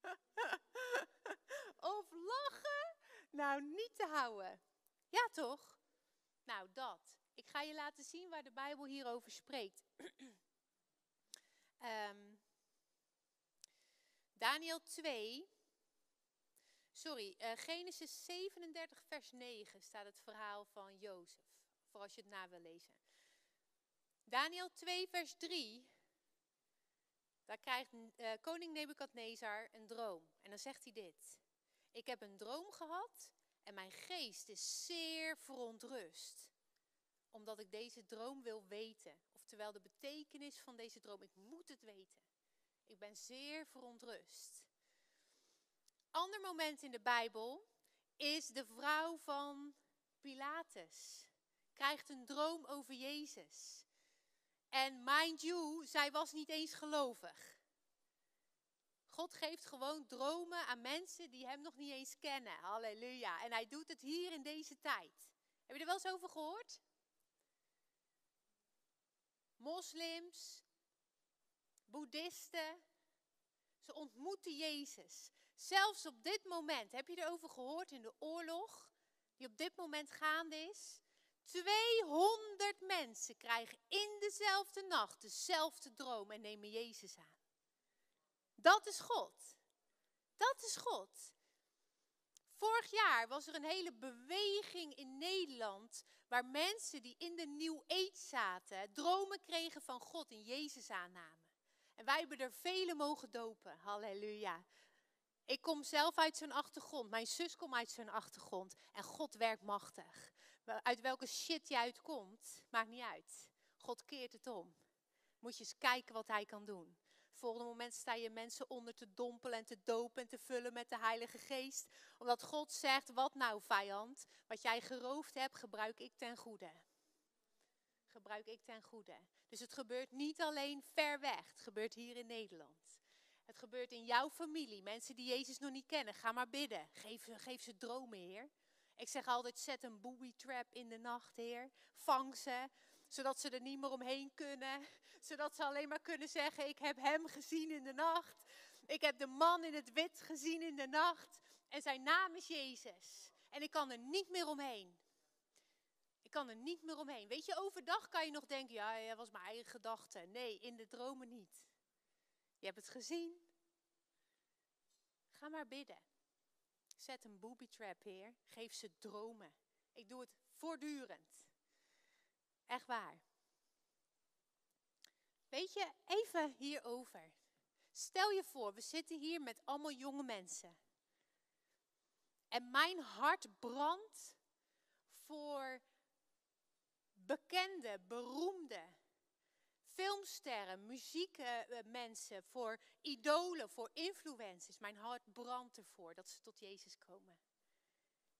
A: of lachen. Nou, niet te houden. Ja, toch? Nou, dat. Ik ga je laten zien waar de Bijbel hierover spreekt. um, Daniel 2, sorry, uh, Genesis 37, vers 9 staat het verhaal van Jozef. Voor als je het na wil lezen. Daniel 2, vers 3. Daar krijgt uh, koning Nebukadnezar een droom. En dan zegt hij dit. Ik heb een droom gehad en mijn geest is zeer verontrust. Omdat ik deze droom wil weten. Oftewel de betekenis van deze droom. Ik moet het weten. Ik ben zeer verontrust. Ander moment in de Bijbel is de vrouw van Pilatus. Krijgt een droom over Jezus. En mind you, zij was niet eens gelovig. God geeft gewoon dromen aan mensen die hem nog niet eens kennen. Halleluja. En hij doet het hier in deze tijd. Heb je er wel eens over gehoord? Moslims, boeddhisten, ze ontmoeten Jezus. Zelfs op dit moment, heb je erover gehoord in de oorlog die op dit moment gaande is? 200 mensen krijgen in dezelfde nacht dezelfde droom en nemen Jezus aan. Dat is God. Dat is God. Vorig jaar was er een hele beweging in Nederland waar mensen die in de New Age zaten, dromen kregen van God en Jezus aannamen. En wij hebben er vele mogen dopen. Halleluja. Ik kom zelf uit zo'n achtergrond. Mijn zus komt uit zo'n achtergrond. En God werkt machtig. Uit welke shit je uitkomt, maakt niet uit. God keert het om. Moet je eens kijken wat hij kan doen. Volgende moment sta je mensen onder te dompelen en te dopen en te vullen met de Heilige Geest. Omdat God zegt, wat nou vijand? Wat jij geroofd hebt, gebruik ik ten goede. Gebruik ik ten goede. Dus het gebeurt niet alleen ver weg, het gebeurt hier in Nederland. Het gebeurt in jouw familie, mensen die Jezus nog niet kennen. Ga maar bidden. Geef, geef ze dromen, Heer. Ik zeg altijd, zet een booby trap in de nacht, Heer. Vang ze, zodat ze er niet meer omheen kunnen. Zodat ze alleen maar kunnen zeggen, ik heb hem gezien in de nacht. Ik heb de man in het wit gezien in de nacht. En zijn naam is Jezus. En ik kan er niet meer omheen. Ik kan er niet meer omheen. Weet je, overdag kan je nog denken, ja, dat was mijn eigen gedachte. Nee, in de dromen niet. Je hebt het gezien. Ga maar bidden. Zet een booby trap, Heer. Geef ze dromen. Ik doe het voortdurend. Echt waar. Weet je, even hierover. Stel je voor, we zitten hier met allemaal jonge mensen. En mijn hart brandt voor bekende, beroemde filmsterren, muziekmensen, voor idolen, voor influencers. Mijn hart brandt ervoor dat ze tot Jezus komen.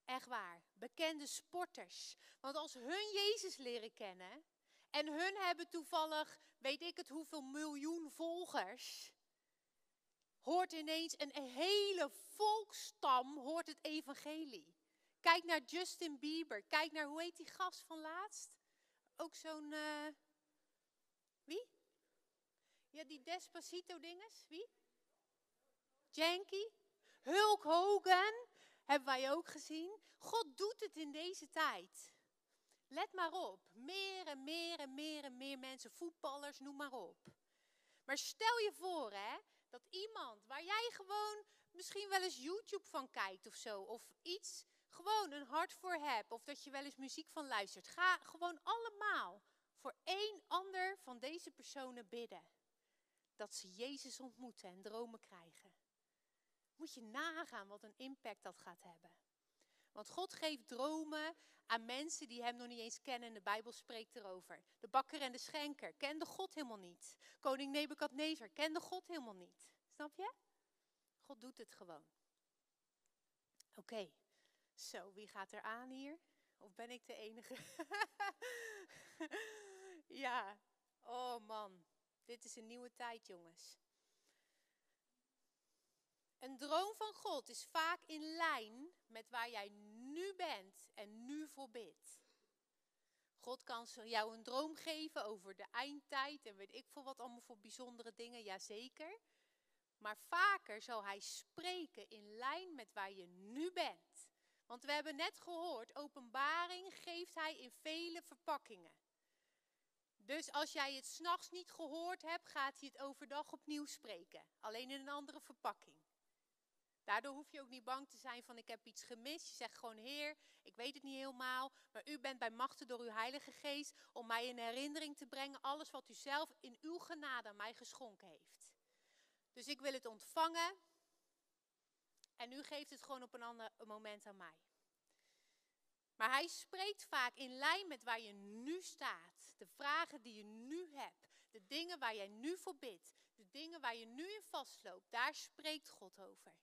A: Echt waar. Bekende sporters. Want als hun Jezus leren kennen en hun hebben toevallig, weet ik het hoeveel miljoen volgers, hoort ineens een hele volkstam hoort het evangelie. Kijk naar Justin Bieber. Kijk naar, hoe heet die gast van laatst? Ook zo'n, wie? Ja, die Despacito dinges. Wie? Janky. Hulk Hogan. Hebben wij ook gezien. God doet het in deze tijd. Let maar op. Meer en meer en meer en meer mensen. Voetballers, noem maar op. Maar stel je voor, hè, dat iemand waar jij gewoon misschien wel eens YouTube van kijkt of zo. Of iets, gewoon een hart voor hebt. Of dat je wel eens muziek van luistert. Ga gewoon allemaal voor één ander van deze personen bidden. Dat ze Jezus ontmoeten en dromen krijgen. Moet je nagaan wat een impact dat gaat hebben. Want God geeft dromen aan mensen die hem nog niet eens kennen en de Bijbel spreekt erover. De bakker en de schenker kenden God helemaal niet. Koning Nebukadnezar kende God helemaal niet. Snap je? God doet het gewoon. Oké, zo, wie gaat er aan hier? Of ben ik de enige? ja, oh man, dit is een nieuwe tijd, jongens. Een droom van God is vaak in lijn met waar jij nu bent en nu voor bidt. God kan jou een droom geven over de eindtijd en weet ik veel wat allemaal voor bijzondere dingen, jazeker. Maar vaker zal hij spreken in lijn met waar je nu bent. Want we hebben net gehoord, openbaring geeft hij in vele verpakkingen. Dus als jij het s'nachts niet gehoord hebt, gaat hij het overdag opnieuw spreken. Alleen in een andere verpakking. Daardoor hoef je ook niet bang te zijn van ik heb iets gemist. Je zegt gewoon Heer, ik weet het niet helemaal, maar u bent bij machten door uw Heilige Geest om mij in herinnering te brengen alles wat u zelf in uw genade aan mij geschonken heeft. Dus ik wil het ontvangen en u geeft het gewoon op een ander moment aan mij. Maar hij spreekt vaak in lijn met waar je nu staat. De vragen die je nu hebt. De dingen waar jij nu voor bidt. De dingen waar je nu in vastloopt. Daar spreekt God over.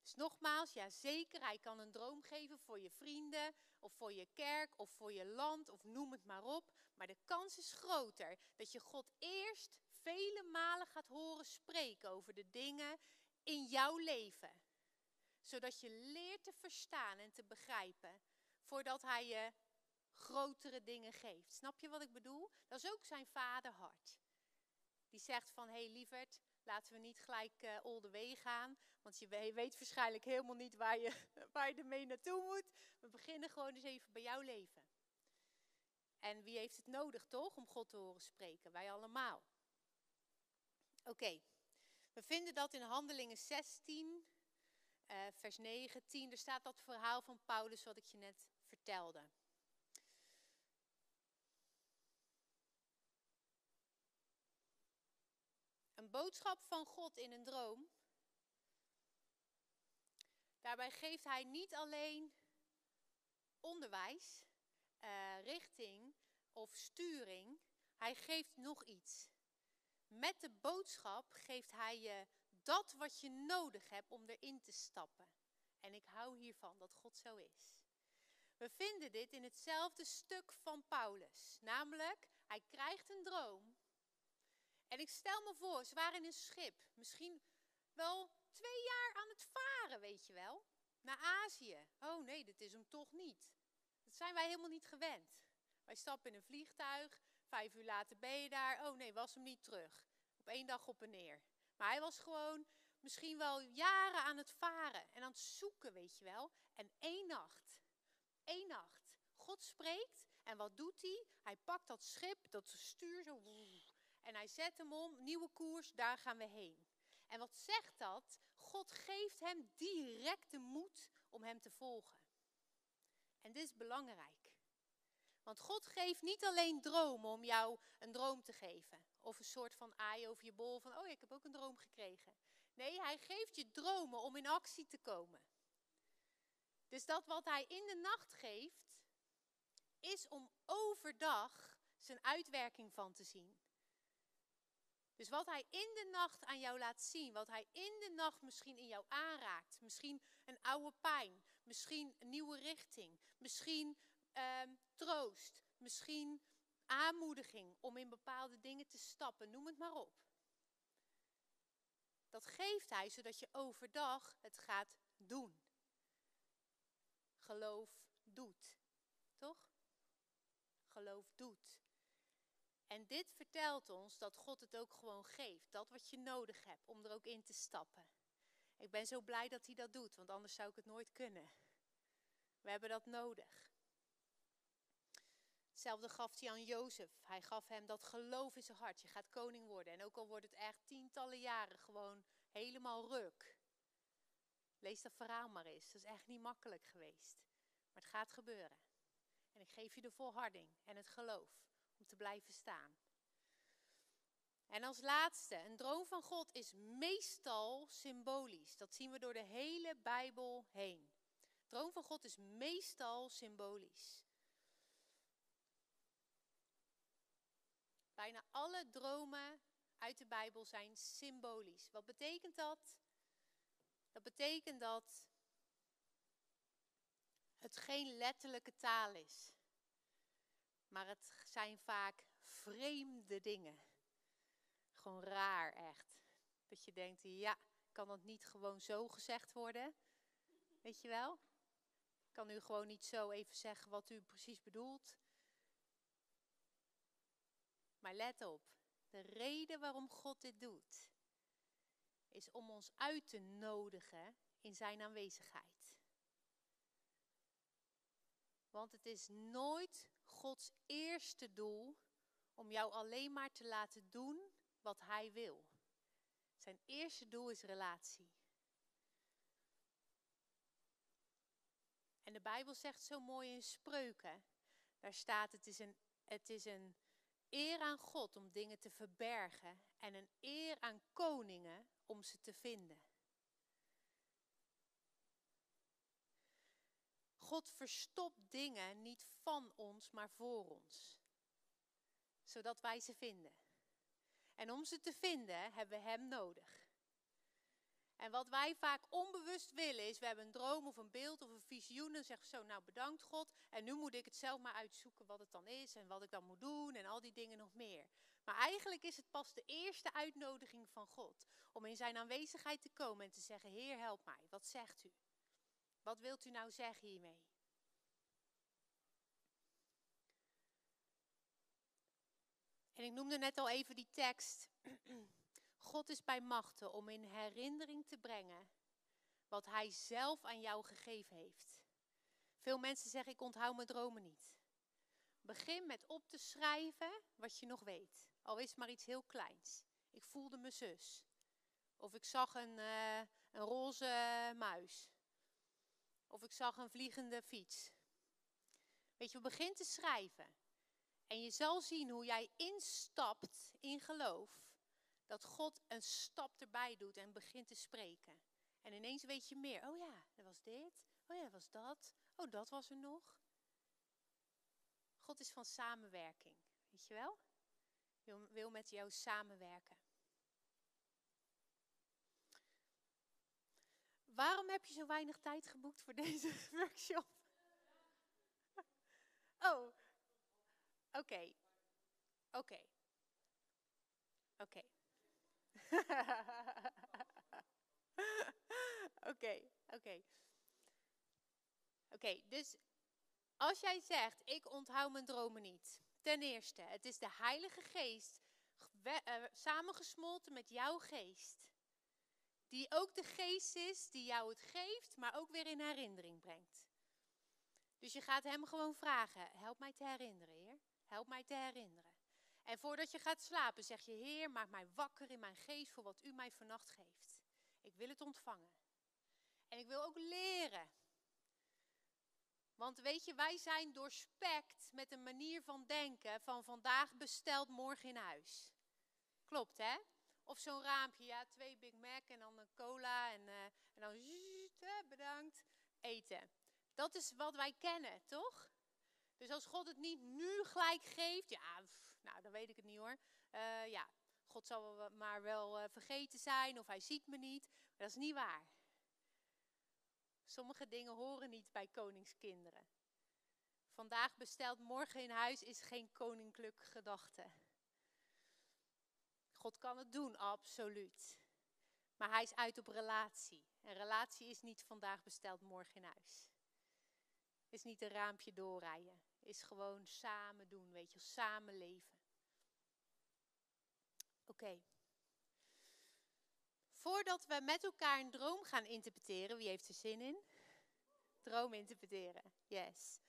A: Dus nogmaals, ja zeker, hij kan een droom geven voor je vrienden, of voor je kerk, of voor je land, of noem het maar op. Maar de kans is groter dat je God eerst vele malen gaat horen spreken over de dingen in jouw leven. Zodat je leert te verstaan en te begrijpen voordat hij je grotere dingen geeft. Snap je wat ik bedoel? Dat is ook zijn vaderhart. Die zegt van, hé hey, lieverd, laten we niet gelijk uh, all the way gaan. Want je weet waarschijnlijk helemaal niet waar je, waar je ermee naartoe moet. We beginnen gewoon eens even bij jouw leven. En wie heeft het nodig toch om God te horen spreken? Wij allemaal. Oké, we vinden dat in Handelingen 16, uh, vers 9, 10. Er staat dat verhaal van Paulus wat ik je net vertelde. Een boodschap van God in een droom. Daarbij geeft hij niet alleen onderwijs, uh, richting of sturing. Hij geeft nog iets. Met de boodschap geeft hij je dat wat je nodig hebt om erin te stappen. En ik hou hiervan dat God zo is. We vinden dit in hetzelfde stuk van Paulus. Namelijk, hij krijgt een droom. En ik stel me voor, ze waren in een schip. Misschien wel twee jaar aan het varen, weet je wel. Naar Azië. Oh nee, dit is hem toch niet. Dat zijn wij helemaal niet gewend. Wij stappen in een vliegtuig, vijf uur later ben je daar. Oh nee, was hem niet terug. Op één dag op en neer. Maar hij was gewoon misschien wel jaren aan het varen en aan het zoeken, weet je wel. En één nacht, één nacht, God spreekt en wat doet hij? Hij pakt dat schip, dat stuur zo, en hij zet hem om, nieuwe koers, daar gaan we heen. En wat zegt dat? God geeft hem directe moed om hem te volgen. En dit is belangrijk. Want God geeft niet alleen dromen om jou een droom te geven. Of een soort van aai over je bol van, oh ik heb ook een droom gekregen. Nee, hij geeft je dromen om in actie te komen. Dus dat wat hij in de nacht geeft, is om overdag zijn uitwerking van te zien. Dus wat hij in de nacht aan jou laat zien, wat hij in de nacht misschien in jou aanraakt, misschien een oude pijn, misschien een nieuwe richting, misschien ehm, troost, misschien aanmoediging om in bepaalde dingen te stappen, noem het maar op. Dat geeft hij zodat je overdag het gaat doen. Geloof doet, toch? Geloof doet. En dit vertelt ons dat God het ook gewoon geeft. Dat wat je nodig hebt om er ook in te stappen. Ik ben zo blij dat hij dat doet, want anders zou ik het nooit kunnen. We hebben dat nodig. Hetzelfde gaf hij aan Jozef. Hij gaf hem dat geloof in zijn hart. Je gaat koning worden. En ook al wordt het echt tientallen jaren gewoon helemaal ruk. Lees dat verhaal maar eens. Dat is echt niet makkelijk geweest. Maar het gaat gebeuren. En ik geef je de volharding en het geloof om te blijven staan. En als laatste, een droom van God is meestal symbolisch. Dat zien we door de hele Bijbel heen. droom van God is meestal symbolisch. Bijna alle dromen uit de Bijbel zijn symbolisch. Wat betekent dat? Dat betekent dat het geen letterlijke taal is. Maar het zijn vaak vreemde dingen. Gewoon raar echt. Dat je denkt, ja, kan dat niet gewoon zo gezegd worden? Weet je wel? Kan u gewoon niet zo even zeggen wat u precies bedoelt? Maar let op, de reden waarom God dit doet, is om ons uit te nodigen in zijn aanwezigheid. Want het is nooit Gods eerste doel om jou alleen maar te laten doen wat Hij wil. Zijn eerste doel is relatie. En de Bijbel zegt zo mooi in spreuken. Daar staat: het is een, het is een eer aan God om dingen te verbergen en een eer aan koningen om ze te vinden. God verstopt dingen niet van ons, maar voor ons. Zodat wij ze vinden. En om ze te vinden hebben we Hem nodig. En wat wij vaak onbewust willen is, we hebben een droom of een beeld of een visioen en zeggen zo, nou bedankt God. En nu moet ik het zelf maar uitzoeken wat het dan is en wat ik dan moet doen en al die dingen nog meer. Maar eigenlijk is het pas de eerste uitnodiging van God. Om in zijn aanwezigheid te komen en te zeggen, Heer help mij, wat zegt u? Wat wilt u nou zeggen hiermee? En ik noemde net al even die tekst. God is bij machten om in herinnering te brengen wat Hij zelf aan jou gegeven heeft. Veel mensen zeggen, ik onthoud mijn dromen niet. Begin met op te schrijven wat je nog weet. Al is het maar iets heel kleins. Ik voelde mijn zus. Of ik zag een, uh, een roze muis. Of ik zag een vliegende fiets. Weet je, begin te schrijven. En je zal zien hoe jij instapt in geloof. Dat God een stap erbij doet en begint te spreken. En ineens weet je meer. Oh ja, dat was dit. Oh ja, dat was dat. Oh, dat was er nog. God is van samenwerking. Weet je wel? Wil, wil met jou samenwerken. Waarom heb je zo weinig tijd geboekt voor deze workshop? Oh, oké. Oké. Oké. Oké, oké. Oké, dus als jij zegt, ik onthoud mijn dromen niet. Ten eerste, het is de Heilige Geest uh, samengesmolten met jouw geest. Die ook de geest is die jou het geeft, maar ook weer in herinnering brengt. Dus je gaat hem gewoon vragen, help mij te herinneren, Heer. Help mij te herinneren. En voordat je gaat slapen zeg je, Heer, maak mij wakker in mijn geest voor wat u mij vannacht geeft. Ik wil het ontvangen. En ik wil ook leren. Want weet je, wij zijn doorspekt met een manier van denken van vandaag besteld, morgen in huis. Klopt, hè? Of zo'n raampje, ja, twee Big Mac en dan een cola en, uh, en dan bedankt, eten. Dat is wat wij kennen, toch? Dus als God het niet nu gelijk geeft, ja, nou, dan weet ik het niet hoor. Uh, ja, God zal maar wel uh, vergeten zijn of hij ziet me niet. Maar dat is niet waar. Sommige dingen horen niet bij koningskinderen. Vandaag besteld, morgen in huis is geen koninklijk gedachte. God kan het doen, absoluut. Maar hij is uit op relatie. En relatie is niet vandaag besteld, morgen in huis. Is niet een raampje doorrijden. Is gewoon samen doen, weet je, samen leven. Oké. Voordat we met elkaar een droom gaan interpreteren, wie heeft er zin in? Droom interpreteren, yes.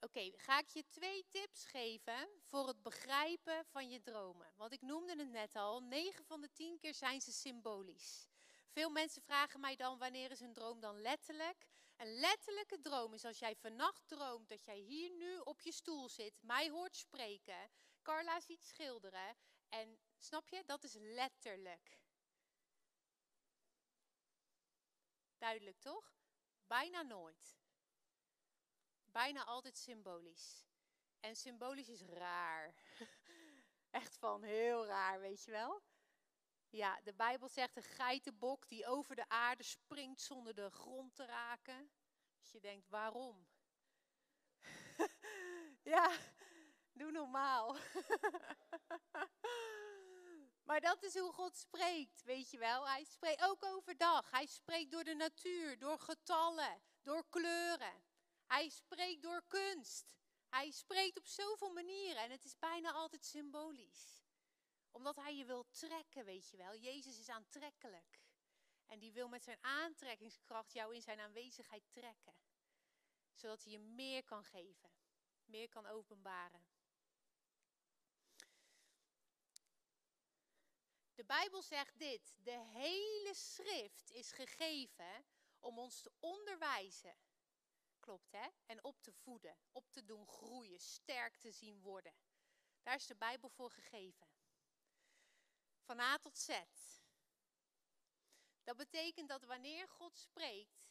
A: Oké, ga ik je twee tips geven voor het begrijpen van je dromen. Want ik noemde het net al, 9 van de 10 keer zijn ze symbolisch. Veel mensen vragen mij dan, wanneer is een droom dan letterlijk? Een letterlijke droom is als jij vannacht droomt dat jij hier nu op je stoel zit, mij hoort spreken, Carla ziet schilderen. En snap je, dat is letterlijk. Duidelijk toch? Bijna nooit. Bijna altijd symbolisch. En symbolisch is raar. Echt van heel raar, weet je wel? Ja, de Bijbel zegt een geitenbok die over de aarde springt zonder de grond te raken. Dat je denkt, waarom? ja, normaal. maar dat is hoe God spreekt, weet je wel. Hij spreekt ook overdag. Hij spreekt door de natuur, door getallen, door kleuren. Hij spreekt door kunst. Hij spreekt op zoveel manieren en het is bijna altijd symbolisch. Omdat hij je wil trekken, weet je wel. Jezus is aantrekkelijk. En die wil met zijn aantrekkingskracht jou in zijn aanwezigheid trekken. Zodat hij je meer kan geven, meer kan openbaren. De Bijbel zegt dit: de hele schrift is gegeven om ons te onderwijzen. Klopt hè? En op te voeden, op te doen groeien, sterk te zien worden. Daar is de Bijbel voor gegeven. Van A tot Z. Dat betekent dat wanneer God spreekt,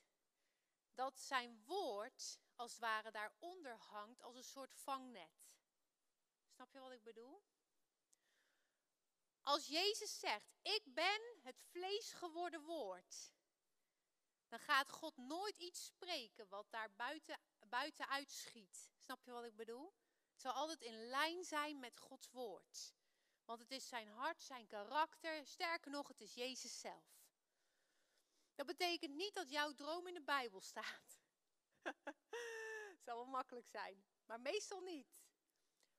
A: dat zijn woord als het ware daaronder hangt als een soort vangnet. Snap je wat ik bedoel? Als Jezus zegt, ik ben het vlees geworden woord, dan gaat God nooit iets spreken wat daar buiten, buiten uitschiet. Snap je wat ik bedoel? Het zal altijd in lijn zijn met Gods woord. Want het is zijn hart, zijn karakter, sterker nog, het is Jezus zelf. Dat betekent niet dat jouw droom in de Bijbel staat. Het zal wel makkelijk zijn, maar meestal niet.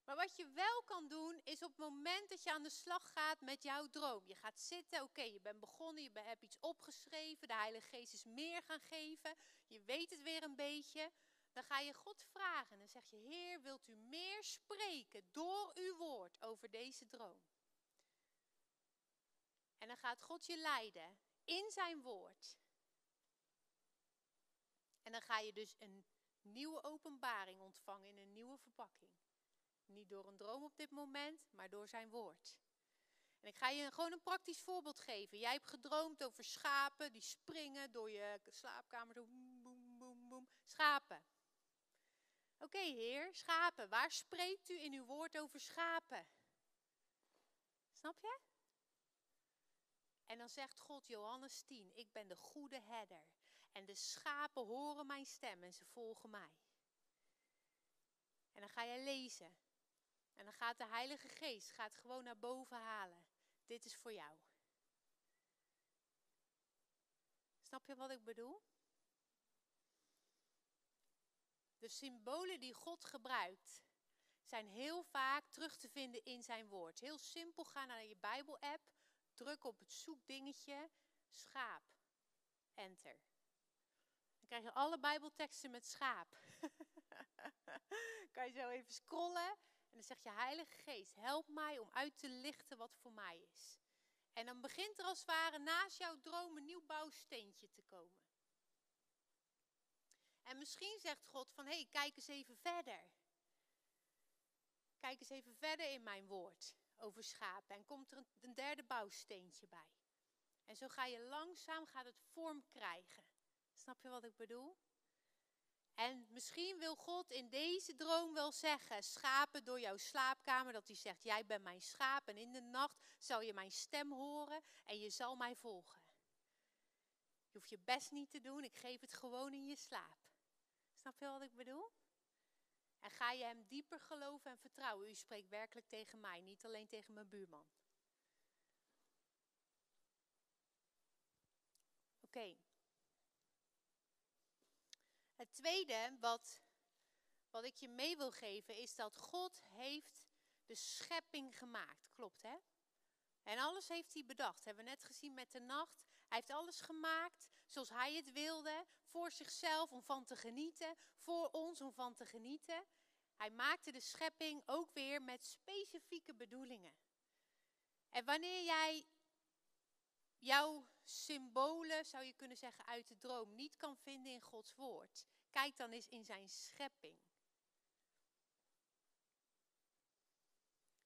A: Maar wat je wel kan doen, is op het moment dat je aan de slag gaat met jouw droom. Je gaat zitten, oké, je bent begonnen, je hebt iets opgeschreven, de Heilige Geest is meer gaan geven, je weet het weer een beetje. Dan ga je God vragen en dan zeg je, Heer, wilt u meer spreken door uw woord over deze droom? En dan gaat God je leiden in zijn woord. En dan ga je dus een nieuwe openbaring ontvangen in een nieuwe verpakking. Niet door een droom op dit moment, maar door zijn woord. En ik ga je gewoon een praktisch voorbeeld geven. Jij hebt gedroomd over schapen die springen door je slaapkamer. Boem, boem, boem. Schapen. Oké, heer, schapen. Waar spreekt u in uw woord over schapen? Snap je? En dan zegt God, Johannes 10, ik ben de goede herder. En de schapen horen mijn stem en ze volgen mij. En dan ga je lezen. En dan gaat de Heilige Geest gaat gewoon naar boven halen. Dit is voor jou. Snap je wat ik bedoel? De symbolen die God gebruikt zijn heel vaak terug te vinden in zijn woord. Heel simpel, ga naar je Bijbel-app, druk op het zoekdingetje, schaap, enter. Dan krijg je alle Bijbelteksten met schaap. kan je zo even scrollen en dan zeg je, Heilige Geest, help mij om uit te lichten wat voor mij is. En dan begint er als het ware naast jouw droom een nieuw bouwsteentje te komen. En misschien zegt God van, hé, hey, kijk eens even verder. Kijk eens even verder in mijn woord over schapen. En komt er een, derde bouwsteentje bij. En zo ga je langzaam, gaat het vorm krijgen. Snap je wat ik bedoel? En misschien wil God in deze droom wel zeggen, schapen door jouw slaapkamer, dat hij zegt, jij bent mijn schaap en in de nacht zal je mijn stem horen en je zal mij volgen. Je hoeft je best niet te doen, ik geef het gewoon in je slaap. Snap je wat ik bedoel? En ga je hem dieper geloven en vertrouwen. U spreekt werkelijk tegen mij, niet alleen tegen mijn buurman. Oké. Het tweede wat, wat ik je mee wil geven is dat God heeft de schepping gemaakt. Klopt hè? En alles heeft hij bedacht. Hebben we net gezien met de nacht. Hij heeft alles gemaakt zoals hij het wilde. Voor zichzelf om van te genieten. Voor ons om van te genieten. Hij maakte de schepping ook weer met specifieke bedoelingen. En wanneer jij jouw symbolen, zou je kunnen zeggen, uit de droom niet kan vinden in Gods woord, kijk dan eens in zijn schepping.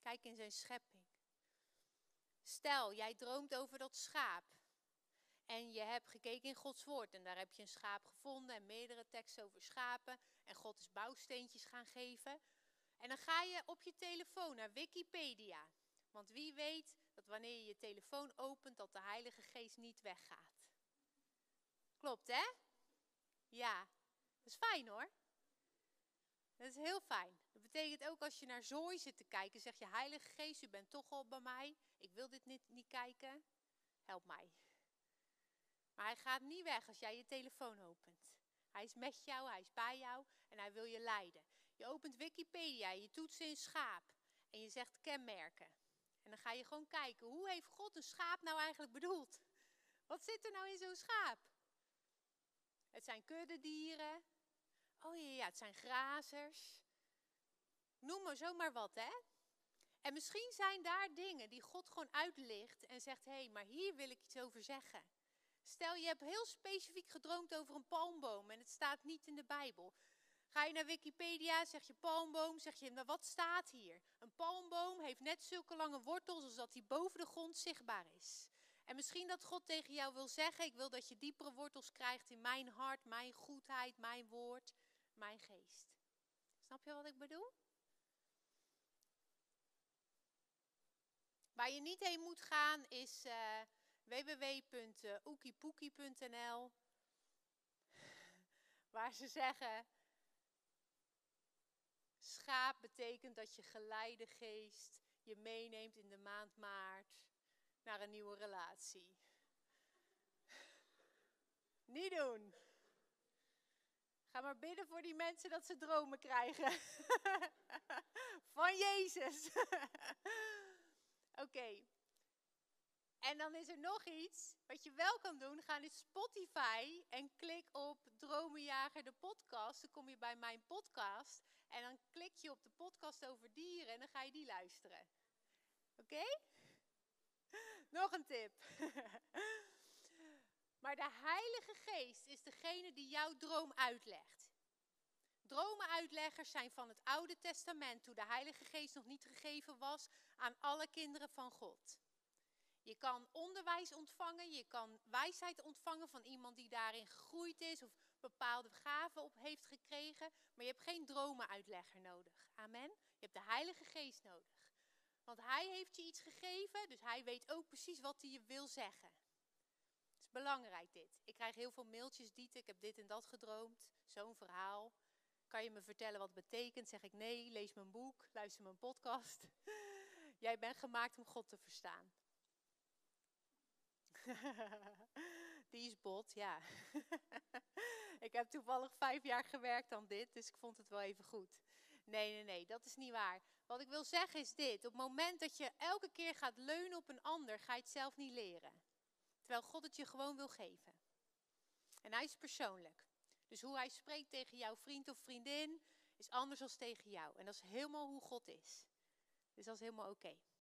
A: Kijk in zijn schepping. Stel, jij droomt over dat schaap. En je hebt gekeken in Gods woord en daar heb je een schaap gevonden en meerdere teksten over schapen. En God is bouwsteentjes gaan geven. En dan ga je op je telefoon naar Wikipedia. Want wie weet dat wanneer je je telefoon opent, dat de Heilige Geest niet weggaat. Klopt, hè? Ja, dat is fijn hoor. Dat is heel fijn. Dat betekent ook als je naar zooi zit te kijken, zeg je, Heilige Geest, u bent toch al bij mij. Ik wil dit niet, niet kijken. Help mij. Maar hij gaat niet weg als jij je telefoon opent. Hij is met jou, hij is bij jou en hij wil je leiden. Je opent Wikipedia, je toetst in schaap en je zegt kenmerken. En dan ga je gewoon kijken, hoe heeft God een schaap nou eigenlijk bedoeld? Wat zit er nou in zo'n schaap? Het zijn kuddedieren. Oh ja, ja, het zijn grazers. Noem maar zomaar wat, hè? En misschien zijn daar dingen die God gewoon uitlicht en zegt: hé, hey, maar hier wil ik iets over zeggen. Stel, je hebt heel specifiek gedroomd over een palmboom en het staat niet in de Bijbel. Ga je naar Wikipedia, zeg je palmboom, zeg je, maar wat staat hier? Een palmboom heeft net zulke lange wortels als dat die boven de grond zichtbaar is. En misschien dat God tegen jou wil zeggen, ik wil dat je diepere wortels krijgt in mijn hart, mijn goedheid, mijn woord, mijn geest. Snap je wat ik bedoel? Waar je niet heen moet gaan is uh, www.oekiepoekie.nl Waar ze zeggen, schaap betekent dat je geleide geest je meeneemt in de maand maart naar een nieuwe relatie. Niet doen. Ga maar bidden voor die mensen dat ze dromen krijgen. Van Jezus. Oké. En dan is er nog iets wat je wel kan doen. Ga naar Spotify en klik op Dromenjager de podcast. Dan kom je bij mijn podcast. En dan klik je op de podcast over dieren en dan ga je die luisteren. Oké? Nog een tip. maar de Heilige Geest is degene die jouw droom uitlegt. Dromenuitleggers zijn van het Oude Testament, toen de Heilige Geest nog niet gegeven was aan alle kinderen van God. Je kan onderwijs ontvangen, je kan wijsheid ontvangen van iemand die daarin gegroeid is of bepaalde gaven op heeft gekregen, maar je hebt geen dromenuitlegger nodig. Amen. Je hebt de Heilige Geest nodig. Want hij heeft je iets gegeven, dus hij weet ook precies wat hij je wil zeggen. Het is belangrijk dit. Ik krijg heel veel mailtjes, Diet, ik heb dit en dat gedroomd, zo'n verhaal. Kan je me vertellen wat het betekent? Zeg ik nee, lees mijn boek, luister mijn podcast. Jij bent gemaakt om God te verstaan. Die is bot, ja. ik heb toevallig vijf jaar gewerkt aan dit, dus ik vond het wel even goed. Nee, nee, nee, dat is niet waar. Wat ik wil zeggen is dit. Op het moment dat je elke keer gaat leunen op een ander, ga je het zelf niet leren. Terwijl God het je gewoon wil geven. En hij is persoonlijk. Dus hoe hij spreekt tegen jouw vriend of vriendin is anders dan tegen jou. En dat is helemaal hoe God is. Dus dat is helemaal oké.